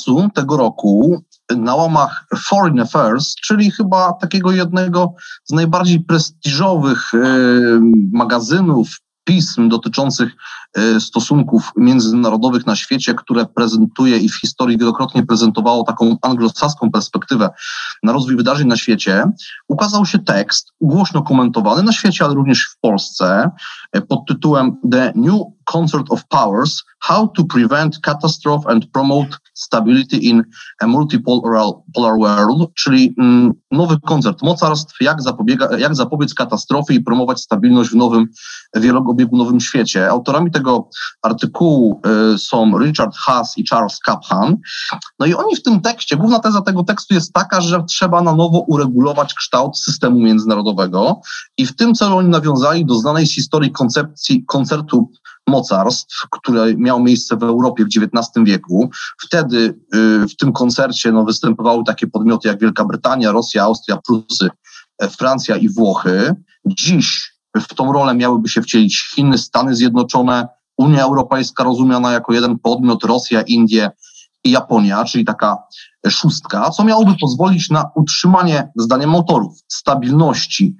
Marcu tego roku na łamach Foreign Affairs, czyli chyba takiego jednego z najbardziej prestiżowych magazynów, pism dotyczących e, stosunków międzynarodowych na świecie, które prezentuje i w historii wielokrotnie prezentowało taką anglosaską perspektywę na rozwój wydarzeń na świecie, ukazał się tekst głośno komentowany na świecie, ale również w Polsce e, pod tytułem The New Concert of Powers How to Prevent Catastrophe and Promote Stability in a Multipolar World, czyli mm, nowy koncert mocarstw, jak, zapobiega, jak zapobiec katastrofy i promować stabilność w nowym wielobiegunowym świecie. Autorami tego artykułu y, są Richard Haas i Charles Kaphan. No i oni w tym tekście, główna teza tego tekstu jest taka, że trzeba na nowo uregulować kształt systemu międzynarodowego i w tym celu oni nawiązali do znanej z historii koncepcji koncertu mocarstw, które miało miejsce w Europie w XIX wieku. Wtedy y, w tym koncercie no, występowały takie podmioty jak Wielka Brytania, Rosja, Austria, Prusy, e, Francja i Włochy. Dziś w tą rolę miałyby się wcielić Chiny, Stany Zjednoczone, Unia Europejska rozumiana jako jeden podmiot, Rosja, Indie i Japonia, czyli taka szóstka, co miałoby pozwolić na utrzymanie, zdaniem autorów, stabilności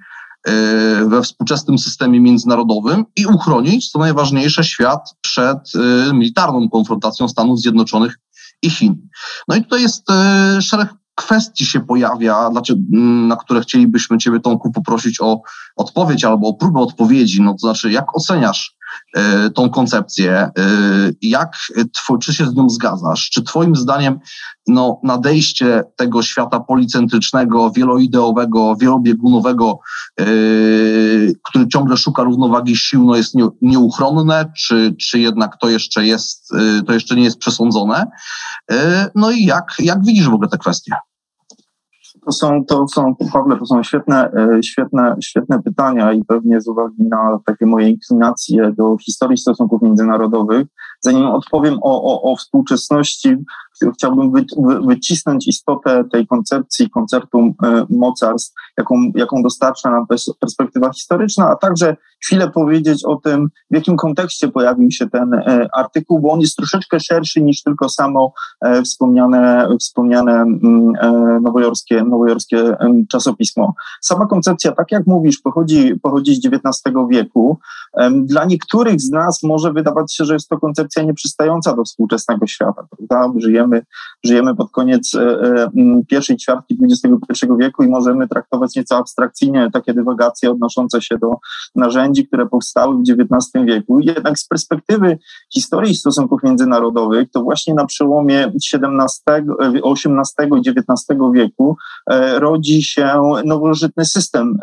we współczesnym systemie międzynarodowym i uchronić, co najważniejsze, świat przed y, militarną konfrontacją Stanów Zjednoczonych i Chin. No i tutaj jest y, szereg kwestii się pojawia, znaczy, mm, na które chcielibyśmy Ciebie, Tomku, poprosić o odpowiedź albo o próbę odpowiedzi. No to znaczy, jak oceniasz tą koncepcję? Y, jak, czy się z nią zgadzasz? Czy Twoim zdaniem no, nadejście tego świata policentrycznego, wieloideowego, wielobiegunowego, który ciągle szuka równowagi sił, no, jest nie, nieuchronne, czy, czy jednak to jeszcze jest, to jeszcze nie jest przesądzone? No i jak, jak widzisz w ogóle te kwestie? To są, to są, Pawle, to są świetne, e, świetne, świetne pytania i pewnie z uwagi na takie moje inklinacje do historii stosunków międzynarodowych, zanim odpowiem o, o, o współczesności, chciałbym wy, wy, wycisnąć istotę tej koncepcji koncertu e, mocarstw, jaką, jaką dostarcza nam perspektywa historyczna, a także chwilę powiedzieć o tym, w jakim kontekście pojawił się ten e, artykuł, bo on jest troszeczkę szerszy niż tylko samo e, wspomniane, wspomniane mm, nowojorskie, nowojorskie czasopismo. Sama koncepcja, tak jak mówisz, pochodzi, pochodzi z XIX wieku. Dla niektórych z nas może wydawać się, że jest to koncepcja nieprzystająca do współczesnego świata, prawda? Żyjemy żyjemy, żyjemy pod koniec e, e, pierwszej ćwiartki XXI wieku i możemy traktować nieco abstrakcyjnie takie dywagacje odnoszące się do narzędzi, które powstały w XIX wieku. Jednak z perspektywy historii stosunków międzynarodowych, to właśnie na przełomie XVII, XVIII i XIX wieku e, rodzi się nowożytny system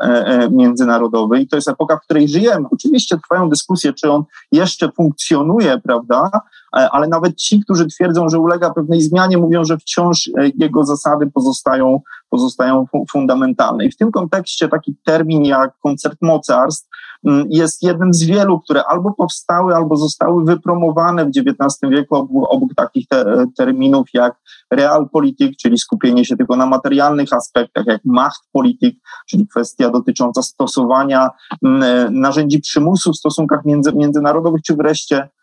międzynarodowy i to jest epoka, w której żyjemy. Oczywiście trwają dyskusje, czy on jeszcze funkcjonuje, prawda, ale nawet ci, którzy twierdzą, że ulega pewnej zmianie, mówią, że wciąż e, jego zasady pozostają, pozostają fundamentalne. I w tym kontekście taki termin jak koncert mocarstw mm, jest jednym z wielu, które albo powstały, albo zostały wypromowane w XIX wieku obok, takich te, terminów jak realpolitik, czyli skupienie się tylko na materialnych aspektach, jak machtpolitik, czyli kwestia dotycząca stosowania mm, e, narzędzi przymusu w stosunkach między, międzynarodowych, czy wreszcie E,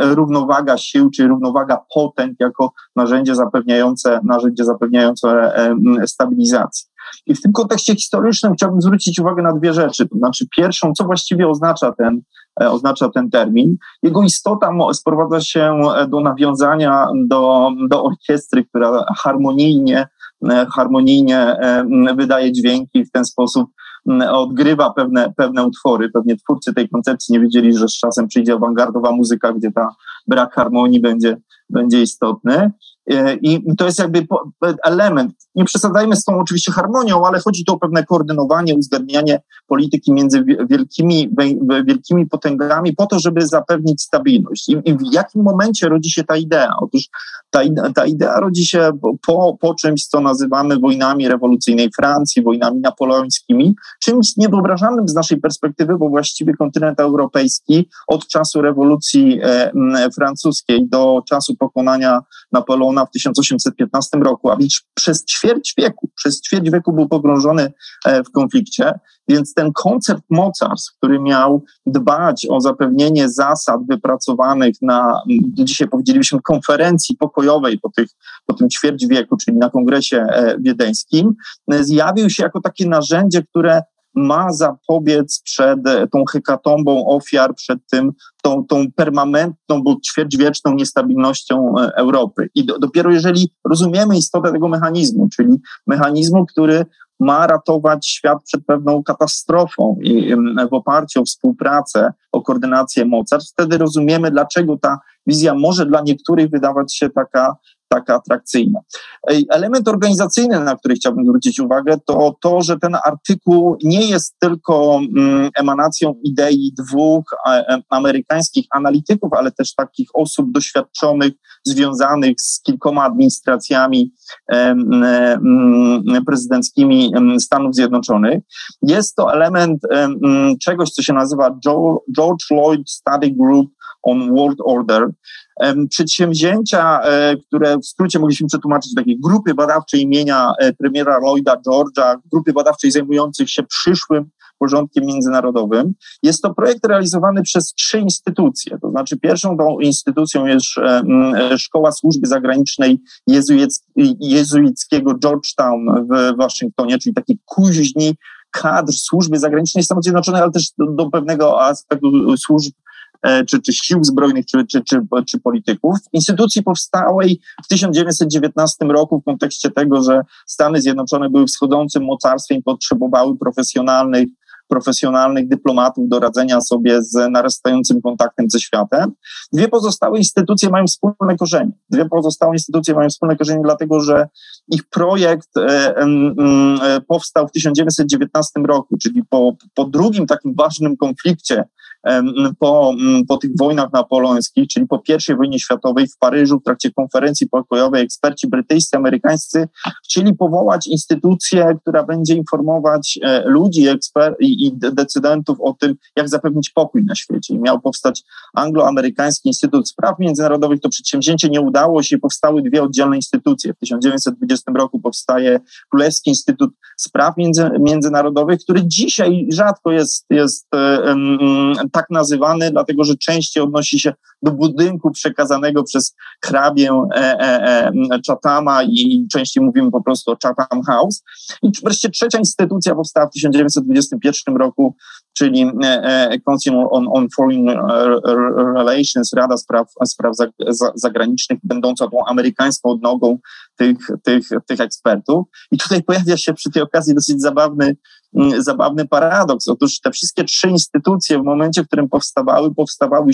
równowaga sił, czy równowaga potęg jako narzędzie zapewniające, narzędzie zapewniające e, stabilizacji. I w tym kontekście historycznym chciałbym zwrócić uwagę na dwie rzeczy. To znaczy, pierwszą, co właściwie oznacza ten, e, oznacza ten termin. Jego istota sprowadza się do nawiązania do, do orkiestry, która harmonijnie, harmonijnie wydaje dźwięki w ten sposób odgrywa pewne, pewne utwory. Pewnie twórcy tej koncepcji nie wiedzieli, że z czasem przyjdzie awangardowa muzyka, gdzie ta brak harmonii będzie, będzie istotny. E, I to jest jakby element. Nie przesadzajmy z tą oczywiście harmonią, ale chodzi tu o pewne koordynowanie, uzgadnianie polityki między wielkimi, wielkimi potęgami po to, żeby zapewnić stabilność. I, w jakim momencie rodzi się ta idea? Otóż ta, ta idea rodzi się po, po czymś, co nazywamy wojnami rewolucyjnej Francji, wojnami napoleońskimi, czymś niewyobrażalnym z naszej perspektywy, bo właściwie kontynent europejski od czasu rewolucji e, francuskiej do czasu pokonania Napoleona w 1815 roku, a więc przez ćwierć wieku, przez ćwierć wieku był pogrążony e, w konflikcie, więc ten koncert mocarstw, który miał dbać o zapewnienie zasad wypracowanych na, dzisiaj powiedzielibyśmy, konferencji pokojowej po, tych, po tym ćwierć wieku, czyli na kongresie e, wiedeńskim, zjawił się jako takie narzędzie, które ma zapobiec przed e, tą hekatombą ofiar, przed tym, tą, tą permanentną, bo ćwierćwieczną niestabilnością e, Europy. I do, dopiero jeżeli rozumiemy istotę tego mechanizmu, czyli mechanizmu, który ma ratować świat przed pewną katastrofą i w oparciu o współpracę, o koordynację mocarstw, wtedy rozumiemy, dlaczego ta wizja może dla niektórych wydawać się taka taka atrakcyjna. Element organizacyjny, na który chciałbym zwrócić uwagę, to to, że ten artykuł nie jest tylko mm, emanacją idei dwóch e, amerykańskich analityków, ale też takich osób doświadczonych, związanych z kilkoma administracjami prezydenckimi Stanów Zjednoczonych. Jest to element czegoś, co się nazywa George Lloyd Study Group on World Order, Przedsięwzięcia, e, które w skrócie mogliśmy przetłumaczyć takiej grupy badawczej imienia e, premiera Lloyda George'a, grupy badawczej zajmujących się przyszłym porządkiem międzynarodowym. Jest to projekt realizowany przez trzy instytucje. To znaczy, pierwszą tą instytucją jest e, Szkoła Służby Zagranicznej jezuickiego Georgetown w Waszyngtonie, czyli taki kuźni kadr służby zagranicznej Stanów Zjednoczonych, ale też do, do pewnego aspektu służb czy, czy sił zbrojnych, czy, czy, czy, czy polityków. Instytucji powstałej w 1919 roku w kontekście tego, że Stany Zjednoczone były wschodzącym mocarstwem i potrzebowały profesjonalnych profesjonalnych dyplomatów do radzenia sobie z narastającym kontaktem ze światem. Dwie pozostałe instytucje mają wspólne korzenie. Dwie pozostałe instytucje mają wspólne korzenie, dlatego że ich projekt e, e, powstał w 1919 roku, czyli po, po drugim takim ważnym konflikcie po, po tych wojnach napoleońskich, czyli po I wojnie światowej w Paryżu w trakcie konferencji pokojowej eksperci brytyjscy, amerykańscy chcieli powołać instytucję, która będzie informować e, ludzi eksper- i, i decydentów o tym, jak zapewnić pokój na świecie. I miał powstać Anglo-Amerykański Instytut Spraw Międzynarodowych. To przedsięwzięcie nie udało się, powstały dwie oddzielne instytucje. W 1920 roku powstaje Królewski Instytut Spraw Między, Międzynarodowych, który dzisiaj rzadko jest, jest tak nazywany, dlatego że częściej odnosi się do budynku przekazanego przez hrabię e, e, e, Chathama i częściej mówimy po prostu o Chatham House. I wreszcie trzecia instytucja powstała w 1921 roku, czyli e, e, Council on, on Foreign Relations, Rada Spraw, Spraw Zagranicznych, będąca tą amerykańską odnogą tych, tych, tych ekspertów. I tutaj pojawia się przy tej okazji dosyć zabawny Mm, zabawny paradoks. Otóż te wszystkie trzy instytucje w momencie, w którym powstawały, powstawały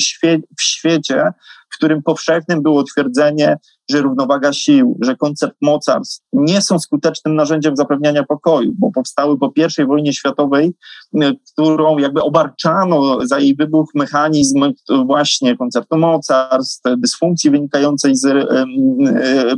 w świecie, w którym powszechnym było twierdzenie, że równowaga sił, że koncept mocarstw nie są skutecznym narzędziem zapewniania pokoju, bo powstały po I wojnie światowej, którą jakby obarczano za jej wybuch mechanizm właśnie konceptu mocarstw, dysfunkcji wynikającej z e,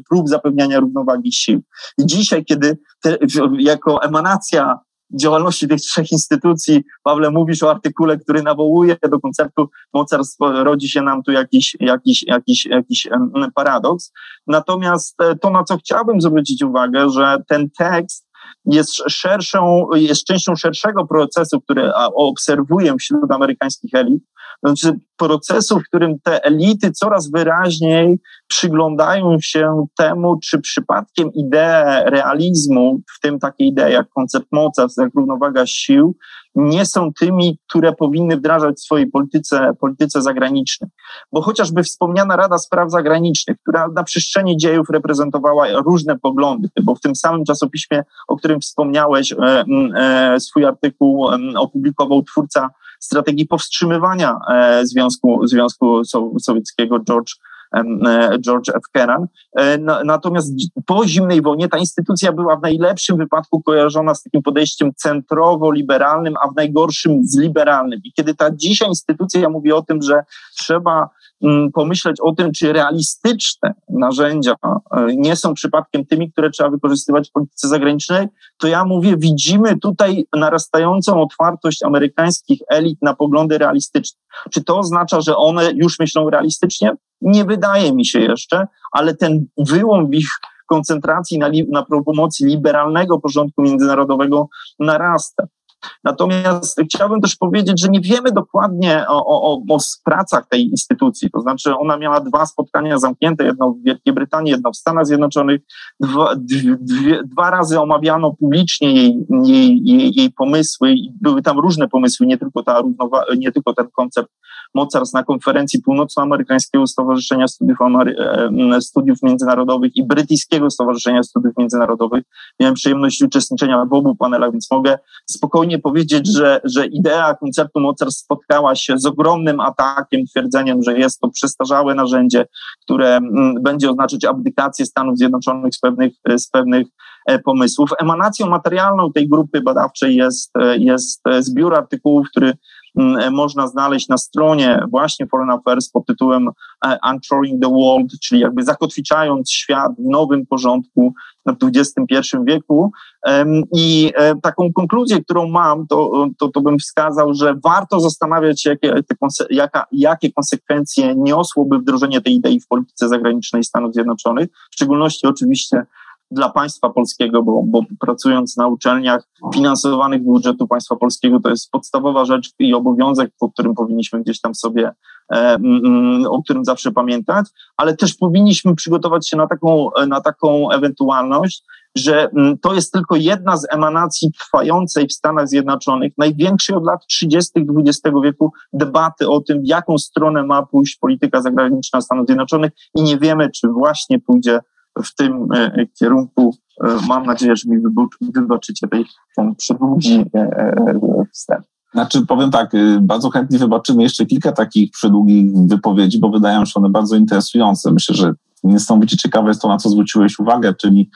prób zapewniania równowagi sił. Dzisiaj, kiedy te, jako emanacja działalności tych trzech instytucji, Pawle, mówisz o artykule, który nawołuje do konceptu mocarstw, rodzi się nam tu jakiś, jakiś, jakiś, jakiś paradoks. Natomiast e, to, na co chciałbym zwrócić uwagę, że ten tekst jest szerszą, jest częścią szerszego procesu, który obserwuję wśród amerykańskich elit, znaczy procesu, w którym te elity coraz wyraźniej przyglądają się temu, czy przypadkiem idee realizmu, w tym takie idee jak koncept mocarstw, jak równowaga sił, nie są tymi, które powinny wdrażać w swojej polityce, polityce zagranicznej. Bo chociażby wspomniana Rada Spraw Zagranicznych, która na przestrzeni dziejów reprezentowała różne poglądy, bo w tym samym czasopiśmie, o którym wspomniałeś, e, e, swój artykuł opublikował twórca strategii powstrzymywania e, Związku, Związku Sowieckiego George George F. Kennan. E, natomiast po zimnej wojnie ta instytucja była w najlepszym wypadku kojarzona z takim podejściem centrowo-liberalnym, a w najgorszym z liberalnym. I kiedy ta dzisiaj instytucja mówi o tym, że trzeba Mm, pomyśleć o tym, czy realistyczne narzędzia e, nie są przypadkiem tymi, które trzeba wykorzystywać w polityce zagranicznej, to ja mówię, widzimy tutaj narastającą otwartość amerykańskich elit na poglądy realistyczne. Czy to oznacza, że one już myślą realistycznie? Nie wydaje mi się jeszcze, ale ten wyłom w ich koncentracji na, na promocji liberalnego porządku międzynarodowego narasta. Natomiast chciałbym też powiedzieć, że nie wiemy dokładnie o, o, o pracach tej instytucji. To znaczy, ona miała dwa spotkania zamknięte, jedno w Wielkiej Brytanii, jedno w Stanach Zjednoczonych. Dwa, dwie, dwa razy omawiano publicznie jej, jej, jej, jej pomysły i były tam różne pomysły, nie tylko, ta równowa- nie tylko ten koncept mocarstw na konferencji Północnoamerykańskiego Stowarzyszenia Studiów, Amery- Studiów Międzynarodowych i Brytyjskiego Stowarzyszenia Studiów Międzynarodowych. Miałem przyjemność uczestniczenia w obu panelach, więc mogę spokojnie powiedzieć, że, że idea koncertu mocarstw spotkała się z ogromnym atakiem, twierdzeniem, że jest to przestarzałe narzędzie, które mm, będzie oznaczać abdykację Stanów Zjednoczonych z pewnych, z pewnych e, pomysłów. Emanacją materialną tej grupy badawczej jest, e, jest zbiór artykułów, który można znaleźć na stronie właśnie Foreign Affairs pod tytułem e, Unshoring the World, czyli jakby zakotwiczając świat w nowym porządku w XXI wieku. I e, taką konkluzję, którą mam, to, to, to bym wskazał, że warto zastanawiać się, jakie, jaka, jakie konsekwencje niosłoby wdrożenie tej idei w polityce zagranicznej Stanów Zjednoczonych, w szczególności oczywiście dla państwa polskiego, bo, bo pracując na uczelniach finansowanych z budżetu państwa polskiego, to jest podstawowa rzecz i obowiązek, o którym powinniśmy gdzieś tam sobie, e, o którym zawsze pamiętać, ale też powinniśmy przygotować się na taką, na taką ewentualność, że to jest tylko jedna z emanacji trwającej w Stanach Zjednoczonych, największej od lat 30. XX wieku debaty o tym, w jaką stronę ma pójść polityka zagraniczna Stanów Zjednoczonych i nie wiemy, czy właśnie pójdzie w tym e, kierunku. E, mam nadzieję, że mi wybaczycie tej, ten przedługi e, wstęp. Znaczy, powiem tak, y, bardzo chętnie wybaczymy jeszcze kilka takich przedługich wypowiedzi, bo wydają się one bardzo interesujące. Myślę, że niesamowicie ciekawe jest to, na co zwróciłeś uwagę, czyli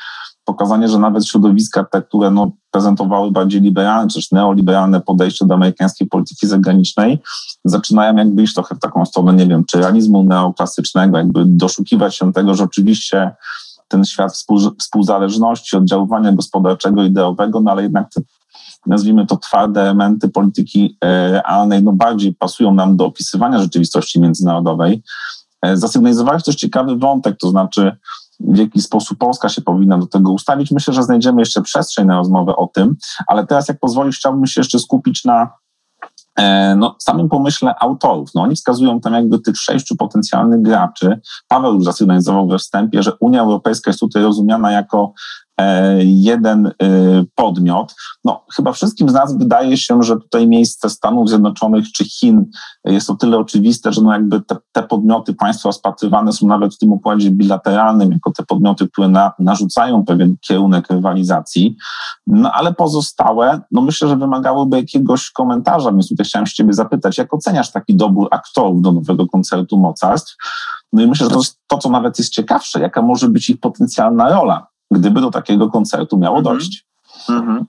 pokazanie, że nawet środowiska te, które no, prezentowały bardziej liberalne czy neoliberalne podejście do amerykańskiej polityki zagranicznej, zaczynają jakby iść trochę w taką stronę, nie wiem, czy realizmu neoklasycznego, jakby doszukiwać się tego, że oczywiście ten świat współzależności, oddziaływania gospodarczego, ideowego, no ale jednak te, nazwijmy to twarde elementy polityki e, realnej, no bardziej pasują nam do opisywania rzeczywistości międzynarodowej. E, zasygnalizowałeś też ciekawy wątek, to znaczy w jaki sposób Polska się powinna do tego ustawić. Myślę, że znajdziemy jeszcze przestrzeń na rozmowę o tym, ale teraz, jak pozwolisz, chciałbym się jeszcze skupić na E, no, samym pomyśle autorów. No, oni wskazują tam jakby tych sześciu potencjalnych graczy. Paweł już zasygnalizował we wstępie, że Unia Europejska jest tutaj rozumiana jako jeden e, podmiot. No, chyba wszystkim z nas wydaje się, że tutaj miejsce Stanów Zjednoczonych czy Chin jest o tyle oczywiste, że no jakby te, te podmioty państwa rozpatrywane są nawet w tym układzie bilateralnym jako te podmioty, które na, narzucają pewien kierunek rywalizacji. No ale pozostałe, no myślę, że wymagałyby jakiegoś komentarza, więc tutaj chciałem się ciebie zapytać, jak oceniasz taki dobór aktorów do nowego koncertu mocarstw? No i myślę, że to to, co nawet jest ciekawsze, jaka może być ich potencjalna rola gdyby do takiego koncertu miało mhm. dojść. Mhm.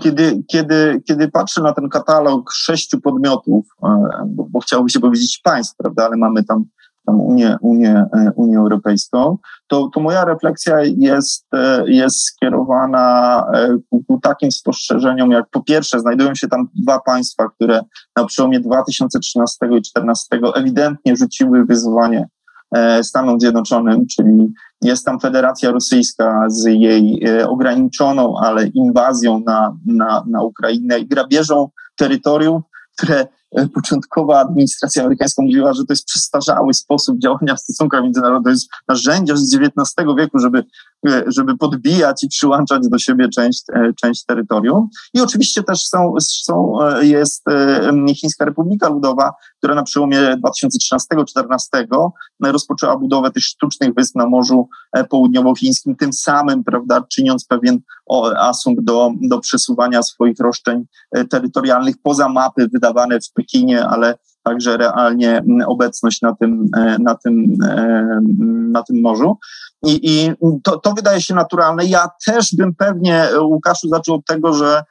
Kiedy, kiedy, kiedy patrzę na ten katalog sześciu podmiotów, e, bo, bo chciałoby się powiedzieć państw, prawda, ale mamy tam, tam Unię, Unię, e, Unię Europejską, to, to moja refleksja jest, e, jest skierowana ku, ku takim spostrzeżeniom, jak po pierwsze znajdują się tam dwa państwa, które na przełomie 2013 i 2014 ewidentnie rzuciły wyzwanie Stanom Zjednoczonym, czyli jest tam Federacja Rosyjska z jej e, ograniczoną, ale inwazją na, na, na Ukrainę i grabieżą terytorium, które początkowa administracja amerykańska mówiła, że to jest przestarzały sposób działania w stosunkach międzynarodowych, to jest narzędzie z XIX wieku, żeby, e, żeby podbijać i przyłączać do siebie część, część terytorium. I oczywiście też są, są, jest Chińska Republika Ludowa, która na przełomie 2013-2014 rozpoczęła budowę tych sztucznych wysp na Morzu e, Południowochińskim, tym samym, prawda, czyniąc pewien asumpt do, do przesuwania swoich roszczeń e, terytorialnych poza mapy wydawane w Pekinie, ale także realnie obecność na tym, e, na tym, na tym morzu. I, i to, to wydaje się naturalne. Ja też bym pewnie, Łukaszu, zaczął od tego, że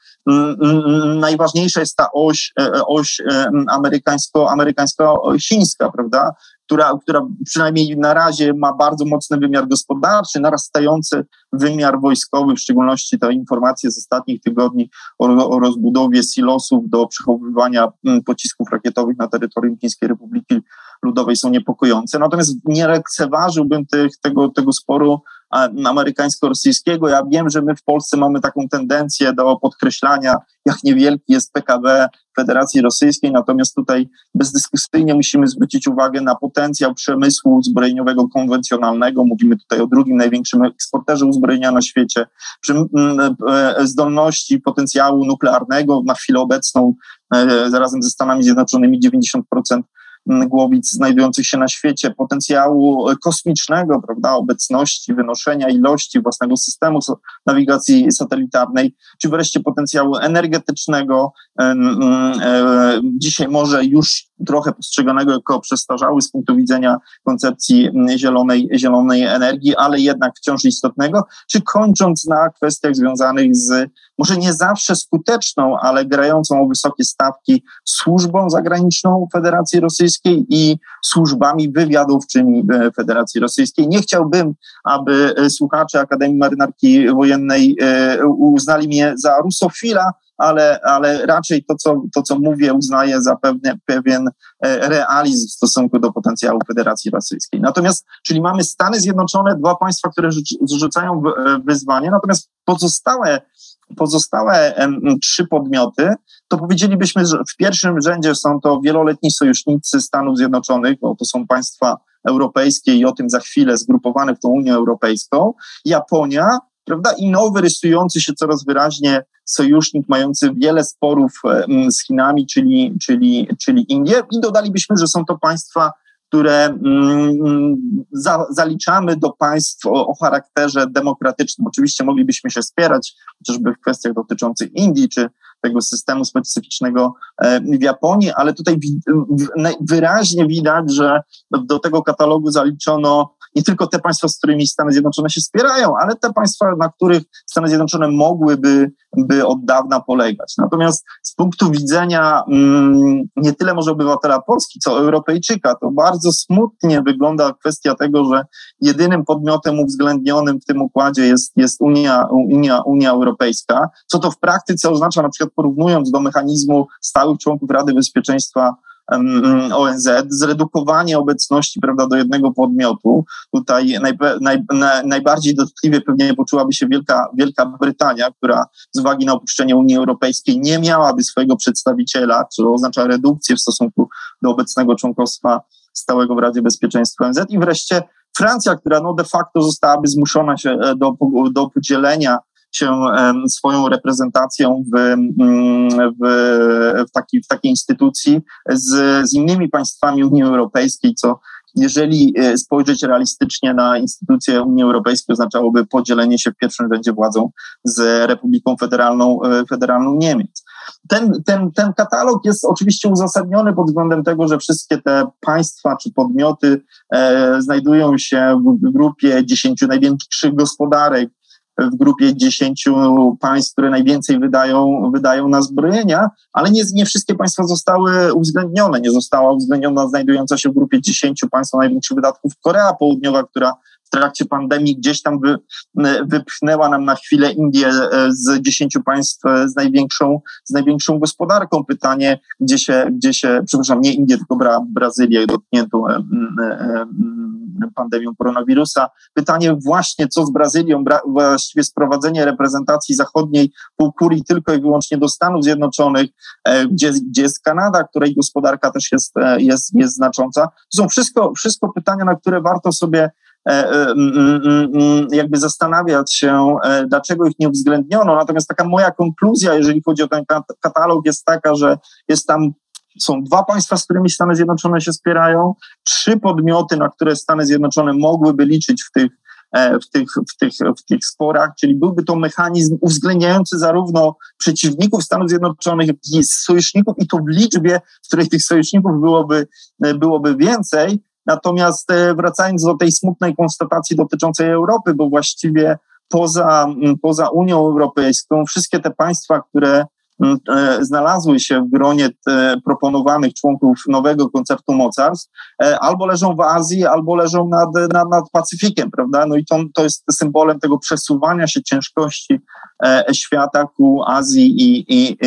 najważniejsza jest ta oś, oś amerykańsko, amerykańsko-chińska, prawda? Która, która przynajmniej na razie ma bardzo mocny wymiar gospodarczy, narastający wymiar wojskowy, w szczególności te informacje z ostatnich tygodni o, o rozbudowie silosów do przechowywania mm, pocisków rakietowych na terytorium Chińskiej Republiki Ludowej są niepokojące. Natomiast nie lekceważyłbym tych, tego, tego sporu amerykańsko-rosyjskiego. Ja wiem, że my w Polsce mamy taką tendencję do podkreślania, jak niewielki jest PKB Federacji Rosyjskiej, natomiast tutaj bezdyskusyjnie musimy zwrócić uwagę na potencjał przemysłu uzbrojeniowego konwencjonalnego. Mówimy tutaj o drugim największym eksporterze uzbrojenia na świecie, e, zdolności potencjału nuklearnego na chwilę obecną e, razem ze Stanami Zjednoczonymi 90% głowic znajdujących się na świecie, potencjału kosmicznego, prawda, obecności, wynoszenia ilości własnego systemu nawigacji satelitarnej, czy wreszcie potencjału energetycznego, e, dzisiaj może już trochę postrzeganego jako przestarzały z punktu widzenia koncepcji zielonej, zielonej energii, ale jednak wciąż istotnego, czy kończąc na kwestiach związanych z może nie zawsze skuteczną, ale grającą o wysokie stawki służbą zagraniczną Federacji Rosyjskiej i służbami wywiadowczymi Federacji Rosyjskiej. Nie chciałbym, aby słuchacze Akademii Marynarki Wojennej e, uznali mnie za rusofila, ale, ale raczej to co, to, co mówię, uznaję za pewne, pewien e, realizm w stosunku do potencjału Federacji Rosyjskiej. Natomiast, czyli mamy Stany Zjednoczone, dwa państwa, które zrzucają e, wyzwanie, natomiast pozostałe pozostałe trzy podmioty, to powiedzielibyśmy, że w pierwszym rzędzie są to wieloletni sojusznicy Stanów Zjednoczonych, bo to są państwa europejskie i o tym za chwilę zgrupowane w tą Unię Europejską, Japonia, prawda, i nowy rysujący się coraz wyraźnie sojusznik mający wiele sporów z Chinami, czyli, czyli, czyli Indie. I dodalibyśmy, że są to państwa które mm, za, zaliczamy do państw o, o, charakterze demokratycznym. Oczywiście moglibyśmy się spierać, chociażby w kwestiach dotyczących Indii czy tego systemu specyficznego e, w Japonii, ale tutaj wyraźnie widać, że do tego katalogu zaliczono nie tylko te państwa, z którymi Stany Zjednoczone się wspierają, ale te państwa, na których Stany Zjednoczone mogłyby by od dawna polegać. Natomiast z punktu widzenia mm, nie tyle może obywatela Polski, co Europejczyka, to bardzo smutnie wygląda kwestia tego, że jedynym podmiotem uwzględnionym w tym układzie jest, jest Unia, Unia, Unia Europejska, co to w praktyce oznacza, na przykład porównując do mechanizmu stałych członków Rady Bezpieczeństwa ONZ, zredukowanie obecności prawda, do jednego podmiotu. Tutaj naj, naj, najbardziej dotkliwie pewnie poczułaby się Wielka, Wielka Brytania, która z uwagi na opuszczenie Unii Europejskiej nie miałaby swojego przedstawiciela, co oznacza redukcję w stosunku do obecnego członkostwa stałego w Radzie Bezpieczeństwa ONZ. I wreszcie Francja, która no de facto zostałaby zmuszona się e, do, do podzielenia się swoją reprezentacją w, mm, w, w, taki, w takiej instytucji z, z innymi państwami Unii Europejskiej, co jeżeli e, spojrzeć realistycznie na instytucje Unii Europejskiej, oznaczałoby podzielenie się w pierwszym rzędzie władzą z Republiką Federalną, e, Federalną Niemiec. Ten, ten, ten katalog jest oczywiście uzasadniony pod względem tego, że wszystkie te państwa czy podmioty e, znajdują się w grupie dziesięciu największych gospodarek w grupie 10 państw, które najwięcej wydają, wydają na zbrojenia, ale nie, nie wszystkie państwa zostały uwzględnione. Nie została uwzględniona znajdująca się w grupie 10 państw największych wydatków Korea Południowa, która trakcie pandemii gdzieś tam wy, wypchnęła nam na chwilę Indię e, z dziesięciu państw e, z największą, z największą gospodarką. Pytanie, gdzie się, gdzie się przepraszam, nie Indię, tylko Bra Brazylię dotkniętą e, pandemią koronawirusa. Pytanie właśnie, co z Brazylią, Bra właściwie sprowadzenie reprezentacji zachodniej półkuli tylko i wyłącznie do Stanów Zjednoczonych, gdzie, gdzie jest Kanada, której gospodarka też jest, jest, jest znacząca. To są wszystko, wszystko pytania, na które warto sobie E, e, jakby zastanawiać się, e, dlaczego ich nie uwzględniono. Natomiast taka moja konkluzja, jeżeli chodzi o ten katalog, jest taka, że jest tam są dwa państwa, z którymi Stany Zjednoczone się spierają, trzy podmioty, na które Stany Zjednoczone mogłyby liczyć w tych, w tych, w tych, w tych sporach, czyli byłby to mechanizm uwzględniający zarówno przeciwników Stanów Zjednoczonych, jak i sojuszników i to w liczbie, w której tych sojuszników byłoby, byłoby więcej, Natomiast e, wracając do tej smutnej konstatacji dotyczącej Europy, bo właściwie poza, poza Unią Europejską wszystkie te państwa, które znalazły się w gronie proponowanych członków nowego koncertu mocarstw, albo leżą w Azji, albo leżą nad, nad, nad Pacyfikiem, prawda? No i to, to jest symbolem tego przesuwania się ciężkości świata ku Azji i, i,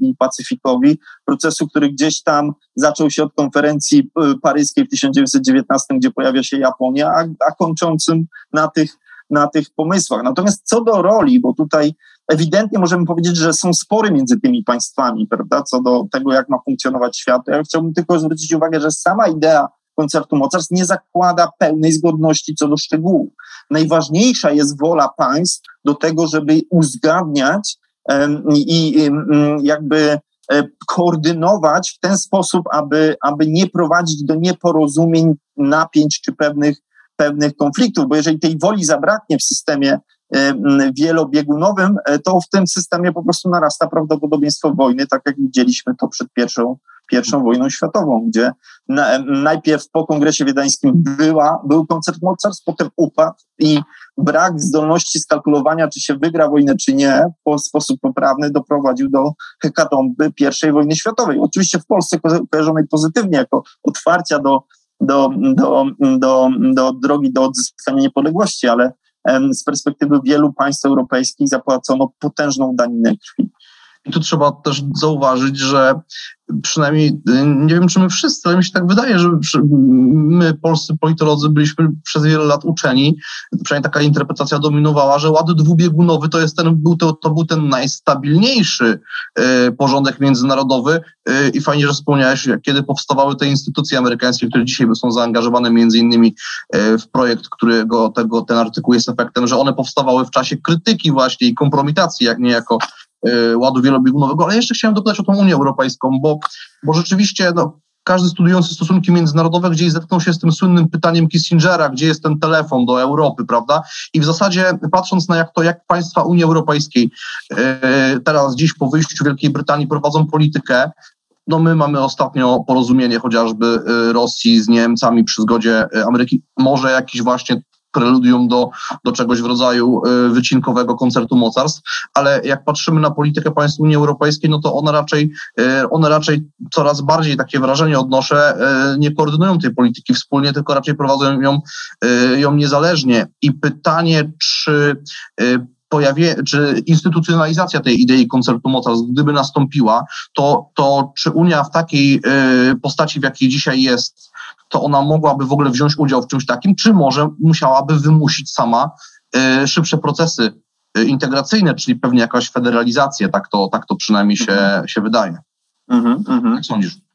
i Pacyfikowi, procesu, który gdzieś tam zaczął się od konferencji paryskiej w 1919, gdzie pojawia się Japonia, a, a kończącym na tych na tych pomysłach. Natomiast co do roli, bo tutaj ewidentnie możemy powiedzieć, że są spory między tymi państwami, prawda, co do tego, jak ma funkcjonować świat. Ja chciałbym tylko zwrócić uwagę, że sama idea koncertu mocarstw nie zakłada pełnej zgodności co do szczegółów. Najważniejsza jest wola państw do tego, żeby uzgadniać i jakby e, koordynować w ten sposób, aby, aby nie prowadzić do nieporozumień, napięć czy pewnych pewnych konfliktów, bo jeżeli tej woli zabraknie w systemie wielobiegunowym, e, to w tym systemie po prostu narasta prawdopodobieństwo wojny, tak jak widzieliśmy to przed pierwszą, pierwszą wojną światową, gdzie na, najpierw po kongresie wiedeńskim była, był koncert mocarstw, potem upadł i brak zdolności skalkulowania, czy się wygra wojnę, czy nie, w sposób poprawny doprowadził do hekatomby I wojny światowej. Oczywiście w Polsce kojarzonej pozytywnie, jako otwarcia do do, do, do, do drogi do odzyskania niepodległości, ale z perspektywy wielu państw europejskich zapłacono potężną daninę krwi. I tu trzeba też zauważyć, że przynajmniej, y, nie wiem czy my wszyscy, ale mi się tak wydaje, że my, polscy politolodzy, byliśmy przez wiele lat uczeni, przynajmniej taka interpretacja dominowała, że ład dwubiegunowy to jest ten, był to, to był ten najstabilniejszy y, porządek międzynarodowy. Y, i fajnie, że wspomniałeś, kiedy powstawały te instytucje amerykańskie, które dzisiaj są zaangażowane między innymi w projekt, którego tego, ten artykuł jest efektem, że one powstawały w czasie krytyki właśnie i kompromitacji, jak niejako ładu wielobiegunowego, ale jeszcze chciałem dopytać o tą Unię Europejską, bo, bo rzeczywiście no, każdy studiujący stosunki międzynarodowe gdzieś zetknął się z tym słynnym pytaniem Kissingera, gdzie jest ten telefon do Europy, prawda? I w zasadzie patrząc na jak to, jak państwa Unii Europejskiej yy, teraz dziś po wyjściu Wielkiej Brytanii prowadzą politykę, no my mamy ostatnio porozumienie chociażby y, Rosji z Niemcami przy zgodzie y, Ameryki, może jakiś właśnie preludium do, do czegoś w rodzaju y, wycinkowego koncertu mocarstw, ale jak patrzymy na politykę państw Unii Europejskiej, no to one raczej, y, one raczej coraz bardziej takie wrażenie odnoszę, y, nie koordynują tej polityki wspólnie, tylko raczej prowadzą ją, ją niezależnie. I pytanie, czy pojawie, czy instytucjonalizacja tej idei koncertu mocarstw, gdyby nastąpiła, to, to czy Unia w takiej postaci, w jakiej dzisiaj jest, to ona mogłaby w ogóle wziąć udział w czymś takim, czy może musiałaby wymusić sama y, szybsze procesy y, integracyjne, czyli pewnie jakaś federalizację, tak to, tak to przynajmniej się, mhm. się wydaje. Mhm, mhm. Jak sądzisz?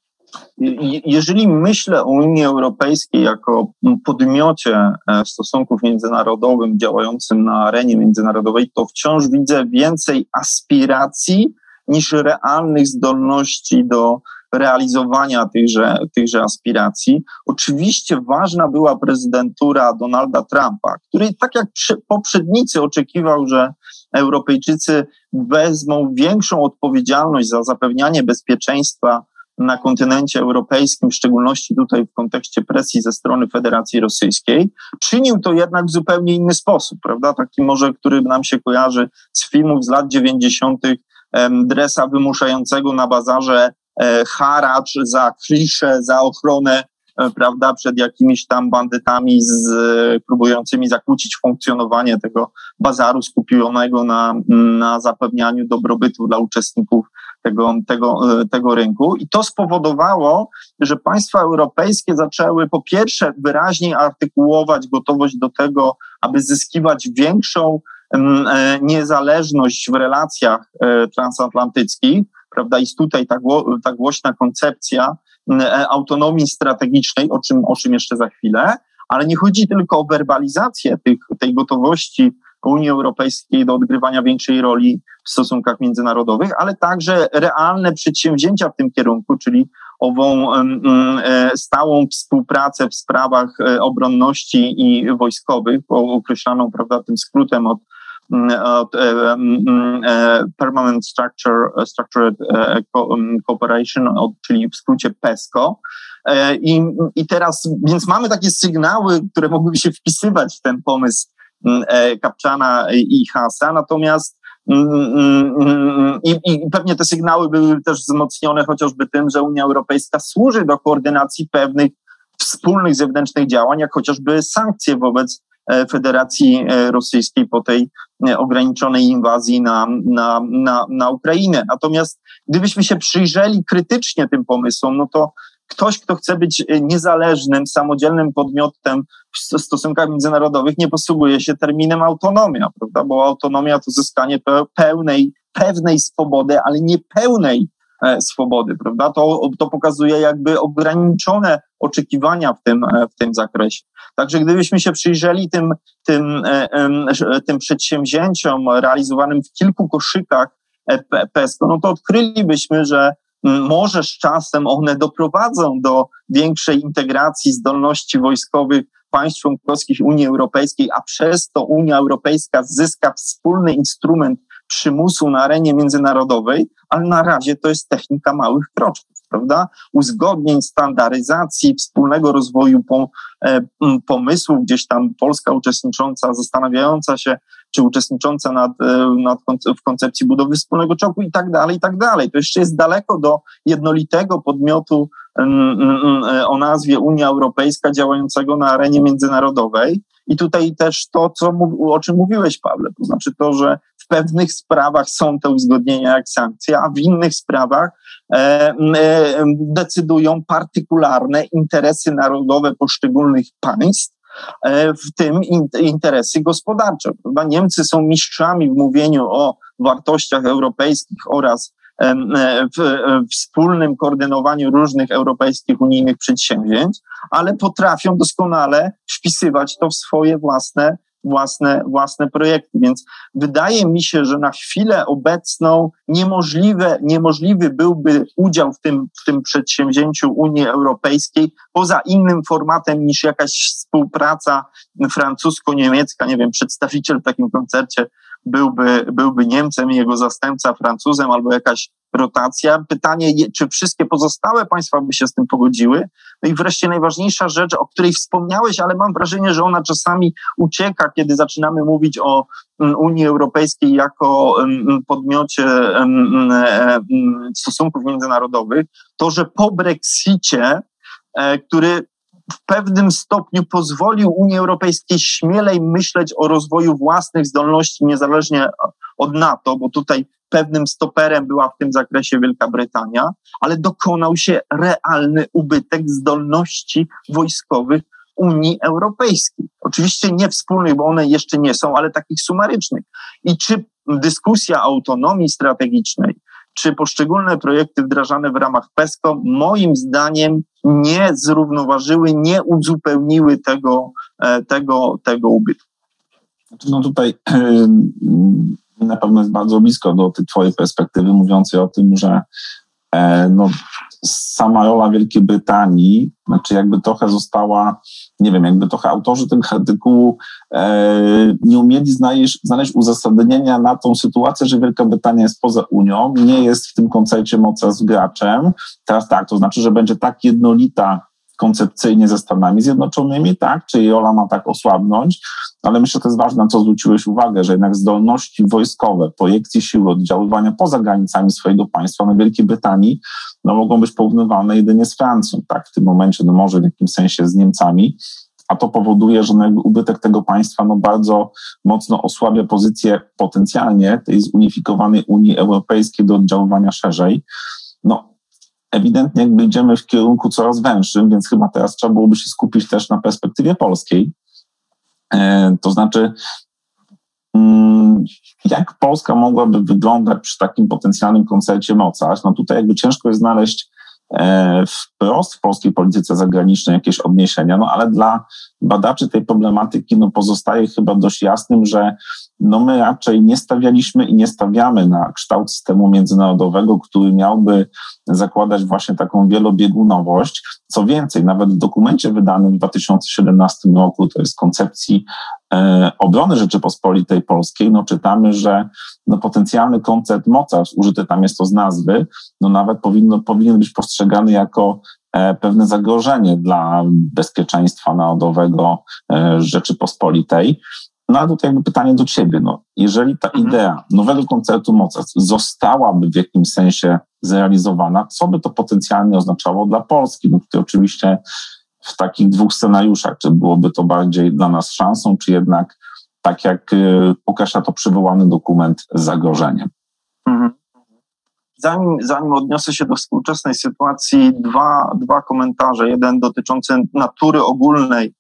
Jeżeli myślę o Unii Europejskiej jako podmiocie e, stosunków międzynarodowych działającym na arenie międzynarodowej, to wciąż widzę więcej aspiracji niż realnych zdolności do realizowania tychże, tychże aspiracji. Oczywiście ważna była prezydentura Donalda Trumpa, który tak jak poprzednicy oczekiwał, że Europejczycy wezmą większą odpowiedzialność za zapewnianie bezpieczeństwa na kontynencie europejskim, w szczególności tutaj w kontekście presji ze strony Federacji Rosyjskiej, czynił to jednak w zupełnie inny sposób, prawda? Taki może, który nam się kojarzy z filmów z lat 90. dresa wymuszającego na bazarze haracz za klisze, za ochronę e, prawda, przed jakimiś tam bandytami z, próbującymi zakłócić funkcjonowanie tego bazaru skupionego na, na zapewnianiu dobrobytu dla uczestników tego, tego, e, tego rynku. I to spowodowało, że państwa europejskie zaczęły po pierwsze wyraźniej artykułować gotowość do tego, aby zyskiwać większą niezależność w relacjach transatlantyckich, prawda? Jest tutaj ta, ta głośna koncepcja e, autonomii strategicznej, o czym, o czym jeszcze za chwilę, ale nie chodzi tylko o werbalizację tych, tej gotowości Unii Europejskiej do odgrywania większej roli w stosunkach międzynarodowych, ale także realne przedsięwzięcia w tym kierunku, czyli ową e, stałą współpracę w sprawach e, obronności i wojskowych, określaną prawda, tym skrótem od Mm, mm, permanent Structure, e, Structured mm, Cooperation, czyli w skrócie PESCO. I, I teraz, więc mamy takie sygnały, które mogłyby się wpisywać w ten pomysł Kapczana i Hasa, natomiast I, I pewnie te sygnały były też wzmocnione chociażby tym, że Unia Europejska służy do koordynacji pewnych wspólnych zewnętrznych działań, jak chociażby sankcje wobec e, Federacji e, Rosyjskiej po tej e, ograniczonej inwazji na, na, na, na Ukrainę. Natomiast gdybyśmy się przyjrzeli krytycznie tym pomysłom, no to ktoś, kto chce być niezależnym, samodzielnym podmiotem w stosunkach międzynarodowych, nie posługuje się terminem autonomia, prawda? Bo autonomia to zyskanie pełnej, pewnej swobody, ale nie pełnej E, swobody, prawda? To, to pokazuje jakby ograniczone oczekiwania w tym, e, w tym zakresie. Także gdybyśmy się przyjrzeli tym, tym, e, tym przedsięwzięciom realizowanym w kilku koszykach PESCO, no to odkrylibyśmy, że może z czasem one doprowadzą do większej integracji zdolności wojskowych państw członkowskich Unii Europejskiej, a przez to Unia Europejska zyska wspólny instrument przymusu na arenie międzynarodowej, ale na razie to jest technika małych kroczków, prawda? Uzgodnień, standaryzacji, wspólnego rozwoju e, pomysłów, gdzieś tam Polska uczestnicząca, zastanawiająca się, czy uczestnicząca nad, e, nad, w koncepcji budowy wspólnego czołgu i tak dalej, i tak dalej. To jeszcze jest daleko do jednolitego podmiotu o nazwie Unia Europejska działającego na arenie międzynarodowej. I tutaj też to, co, o czym mówiłeś, Pawle, to znaczy to, że pewnych sprawach są te uzgodnienia jak sankcje, a w innych sprawach e, e, decydują partykularne interesy narodowe poszczególnych państw, e, w tym in, interesy gospodarcze. Prawda? Niemcy są mistrzami w mówieniu o wartościach europejskich oraz e, w, w wspólnym koordynowaniu różnych europejskich unijnych przedsięwzięć, ale potrafią doskonale wpisywać to w swoje własne własne, własne projekty. Więc wydaje mi się, że na chwilę obecną niemożliwe, niemożliwy byłby udział w tym, w tym przedsięwzięciu Unii Europejskiej poza innym formatem niż jakaś współpraca francusko-niemiecka. Nie wiem, przedstawiciel w takim koncercie byłby, byłby Niemcem i jego zastępca Francuzem albo jakaś rotacja. Pytanie, czy wszystkie pozostałe państwa by się z tym pogodziły? No i wreszcie najważniejsza rzecz, o której wspomniałeś, ale mam wrażenie, że ona czasami ucieka, kiedy zaczynamy mówić o mm, Unii Europejskiej jako mm, podmiocie mm, stosunków międzynarodowych, to, że po Brexicie, e, który w pewnym stopniu pozwolił Unii Europejskiej śmielej myśleć o rozwoju własnych zdolności niezależnie od NATO, bo tutaj pewnym stoperem była w tym zakresie Wielka Brytania, ale dokonał się realny ubytek zdolności wojskowych Unii Europejskiej. Oczywiście nie wspólnych, bo one jeszcze nie są, ale takich sumarycznych. I czy dyskusja autonomii strategicznej, czy poszczególne projekty wdrażane w ramach PESCO, moim zdaniem nie zrównoważyły, nie uzupełniły tego, e, tego, tego ubytku. Znaczy, no tutaj na pewno jest bardzo blisko do tej twojej perspektywy, mówiącej o tym, że no, sama rola Wielkiej Brytanii, znaczy jakby trochę została, nie wiem, jakby trochę autorzy tego artykułu e, nie umieli znaleźć, znaleźć uzasadnienia na tą sytuację, że Wielka Brytania jest poza Unią, nie jest w tym koncercie mocarstw graczem. Teraz tak, to znaczy, że będzie tak jednolita koncepcyjnie ze Stanami Zjednoczonymi, tak? Czy jej rola ma tak osłabnąć? Ale myślę, że to jest ważne, co zwróciłeś uwagę, że jednak zdolności wojskowe, projekcje siły, oddziaływania poza granicami swojego państwa na Wielkiej Brytanii no, mogą być porównywane jedynie z Francją, tak? W tym momencie, no może w jakimś sensie z Niemcami, a to powoduje, że no ubytek tego państwa no bardzo mocno osłabia pozycję potencjalnie tej zunifikowanej Unii Europejskiej do oddziaływania szerzej. No, ewidentnie jakby idziemy w kierunku coraz węższym, więc chyba teraz trzeba byłoby się skupić też na perspektywie polskiej. E, to znaczy, mm, jak Polska mogłaby wyglądać przy takim potencjalnym koncercie mocarstw? No tutaj jakby ciężko jest znaleźć wprost w polskiej polityce zagranicznej jakieś odniesienia, no ale dla badaczy tej problematyki no pozostaje chyba dość jasnym, że no my raczej nie stawialiśmy i nie stawiamy na kształt systemu międzynarodowego, który miałby zakładać właśnie taką wielobiegunowość. Co więcej, nawet w dokumencie wydanym w 2017 roku, to jest koncepcji e, obrony Rzeczypospolitej Polskiej, no czytamy, że no potencjalny koncept mocarstw, użyty tam jest to z nazwy, no nawet powinno, powinien być postrzegany jako e, pewne zagrożenie dla bezpieczeństwa narodowego e, Rzeczypospolitej. No ale tutaj jakby pytanie do ciebie, no, jeżeli ta Mhm. idea nowego koncertu mocarstw zostałaby w jakimś sensie zrealizowana, co by to potencjalnie oznaczało dla Polski? No tutaj oczywiście w takich dwóch scenariuszach, czy byłoby to bardziej dla nas szansą, czy jednak tak jak y, określa to przywołany dokument zagrożeniem. Mhm. Zanim, zanim odniosę się do współczesnej sytuacji, dwa, dwa komentarze. Jeden dotyczący natury ogólnej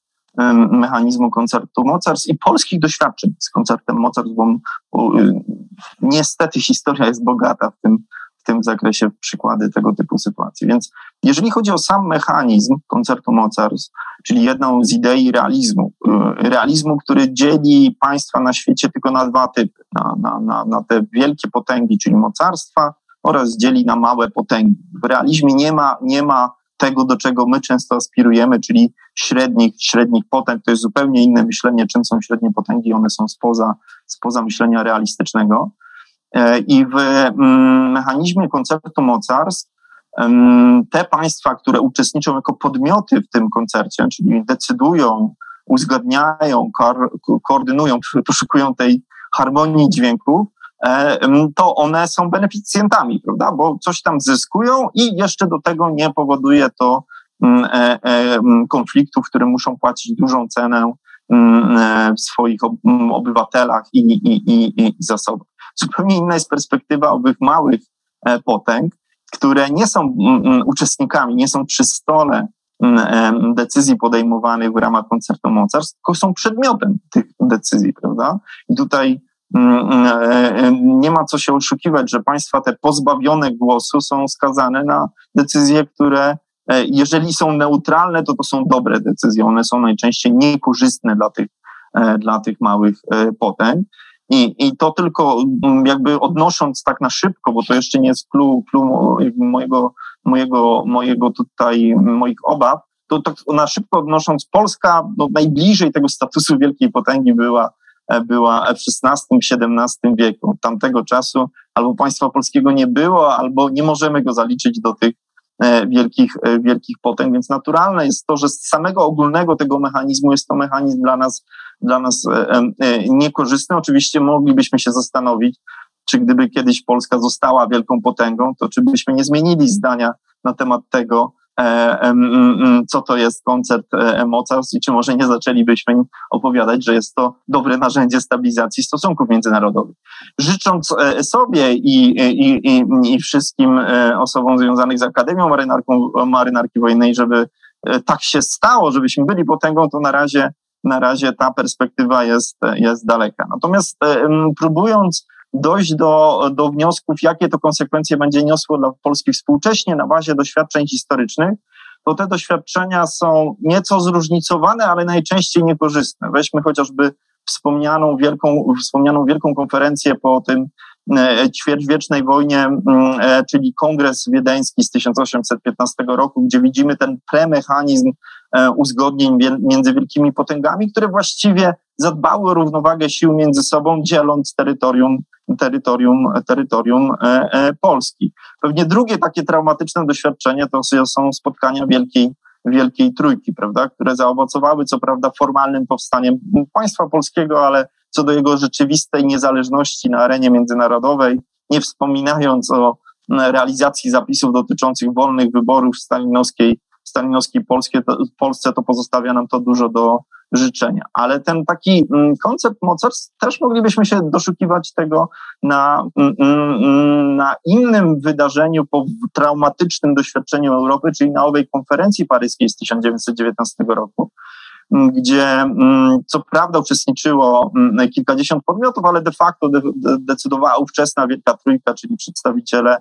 mechanizmu koncertu mocarstw i polskich doświadczeń z koncertem mocarstw, bo bo, y, niestety historia jest bogata w tym, w tym zakresie przykłady tego typu sytuacji. Więc jeżeli chodzi o sam mechanizm koncertu mocarstw, czyli jedną z idei realizmu, y, realizmu, który dzieli państwa na świecie tylko na dwa typy, na, na, na, na te wielkie potęgi, czyli mocarstwa oraz dzieli na małe potęgi. W realizmie nie ma, nie ma tego, do czego my często aspirujemy, czyli średnich, średnich potęg. To jest zupełnie inne myślenie, czym są średnie potęgi. One są spoza, spoza myślenia realistycznego. E, I w mm, mechanizmie koncertu mocarstw te państwa, które uczestniczą jako podmioty w tym koncercie, czyli decydują, uzgadniają, ko- koordynują, poszukują tej harmonii dźwięków, e, to one są beneficjentami, prawda? Bo coś tam zyskują i jeszcze do tego nie powoduje to mm, e, mm, konfliktów, które muszą płacić dużą cenę w swoich ob- obywatelach i, i, i, i zasobach. Zupełnie inna jest perspektywa owych małych e, potęg, które nie są mm, mm, uczestnikami, nie są przy stole mm, decyzji podejmowanych w ramach koncertu mocarstw, tylko są przedmiotem tych decyzji, prawda? I tutaj e, e, nie ma co się oszukiwać, że państwa te pozbawione głosu są skazane na decyzje, które jeżeli są neutralne, to to są dobre decyzje. One są najczęściej niekorzystne dla tych, dla tych małych potęg. I, I to tylko mm, jakby odnosząc tak na szybko, bo to jeszcze nie jest clue, clue mojego, mojego, mojego tutaj, moich obaw, to tak na szybko odnosząc, Polska no, najbliżej tego statusu wielkiej potęgi była, e, była w XVI-XVII wieku. Tamtego czasu albo państwa polskiego nie było, albo nie możemy go zaliczyć do tych e, wielkich, e, wielkich potęg, więc naturalne jest to, że z samego ogólnego tego mechanizmu jest to mechanizm dla nas dla nas e, e, niekorzystne. Oczywiście moglibyśmy się zastanowić, czy gdyby kiedyś Polska została wielką potęgą, to czy byśmy nie zmienili zdania na temat tego, e, co to jest koncert e, mocarstw i czy może nie zaczęlibyśmy opowiadać, że jest to dobre narzędzie stabilizacji stosunków międzynarodowych. Życząc e, sobie i, i, i, i wszystkim e, osobom związanych z Akademią Marynarką, Marynarki Wojennej, żeby e, tak się stało, żebyśmy byli potęgą, to na razie na razie ta perspektywa jest, jest daleka. Natomiast próbując dojść do, do wniosków, jakie to konsekwencje będzie niosło dla Polski współcześnie na bazie doświadczeń historycznych, to te doświadczenia są nieco zróżnicowane, ale najczęściej niekorzystne. Weźmy chociażby wspomnianą wielką, wspomnianą wielką konferencję po tym e, ćwierćwiecznej wojnie, e, czyli Kongres Wiedeński z 1815 roku, gdzie widzimy ten premechanizm uzgodnień wiel- między wielkimi potęgami, które właściwie zadbały o równowagę sił między sobą, dzieląc terytorium, terytorium, terytorium e, e, Polski. Pewnie drugie takie traumatyczne doświadczenie to są spotkania Wielkiej, Wielkiej Trójki, prawda, które zaowocowały co prawda formalnym powstaniem państwa polskiego, ale co do jego rzeczywistej niezależności na arenie międzynarodowej, nie wspominając o realizacji zapisów dotyczących wolnych wyborów stalinowskiej, stalinowskiej Polskie, to, Polsce, to pozostawia nam to dużo do życzenia. Ale ten taki mm, koncept mocarstw też moglibyśmy się doszukiwać tego na, mm, mm, na innym wydarzeniu po traumatycznym doświadczeniu Europy, czyli na owej konferencji paryskiej z 1919 roku, gdzie co prawda uczestniczyło kilkadziesiąt podmiotów, ale de facto de, de, decydowała ówczesna Wielka Trójka, czyli przedstawiciele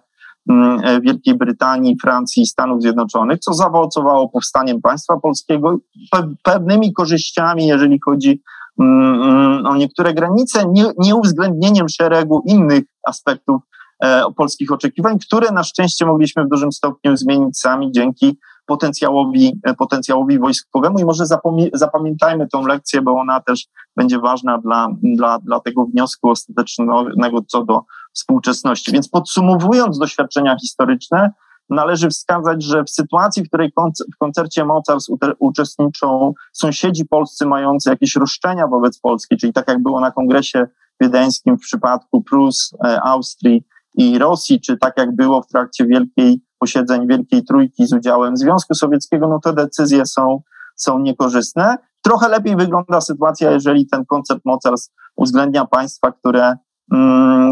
Wielkiej Brytanii, Francji i Stanów Zjednoczonych, co zaowocowało powstaniem państwa polskiego, pe, pewnymi korzyściami, jeżeli chodzi mm, mm, o niektóre granice, nie, nieuwzględnieniem szeregu innych aspektów e, polskich oczekiwań, które na szczęście mogliśmy w dużym stopniu zmienić sami dzięki potencjałowi, e, potencjałowi wojskowemu. I może zapamiętajmy tą lekcję, bo ona też będzie ważna dla, dla, dla tego wniosku ostatecznego co do współczesności. Więc podsumowując doświadczenia historyczne, należy wskazać, że w sytuacji, w której w koncercie mocarstw uczestniczą sąsiedzi polscy mający jakieś roszczenia wobec Polski, czyli tak jak było na kongresie wiedeńskim w przypadku Prus, e, Austrii i Rosji, czy tak jak było w trakcie wielkiej posiedzeń Wielkiej Trójki z udziałem Związku Sowieckiego, no te decyzje są, są niekorzystne. Trochę lepiej wygląda sytuacja, jeżeli ten koncert mocarstw uwzględnia państwa, które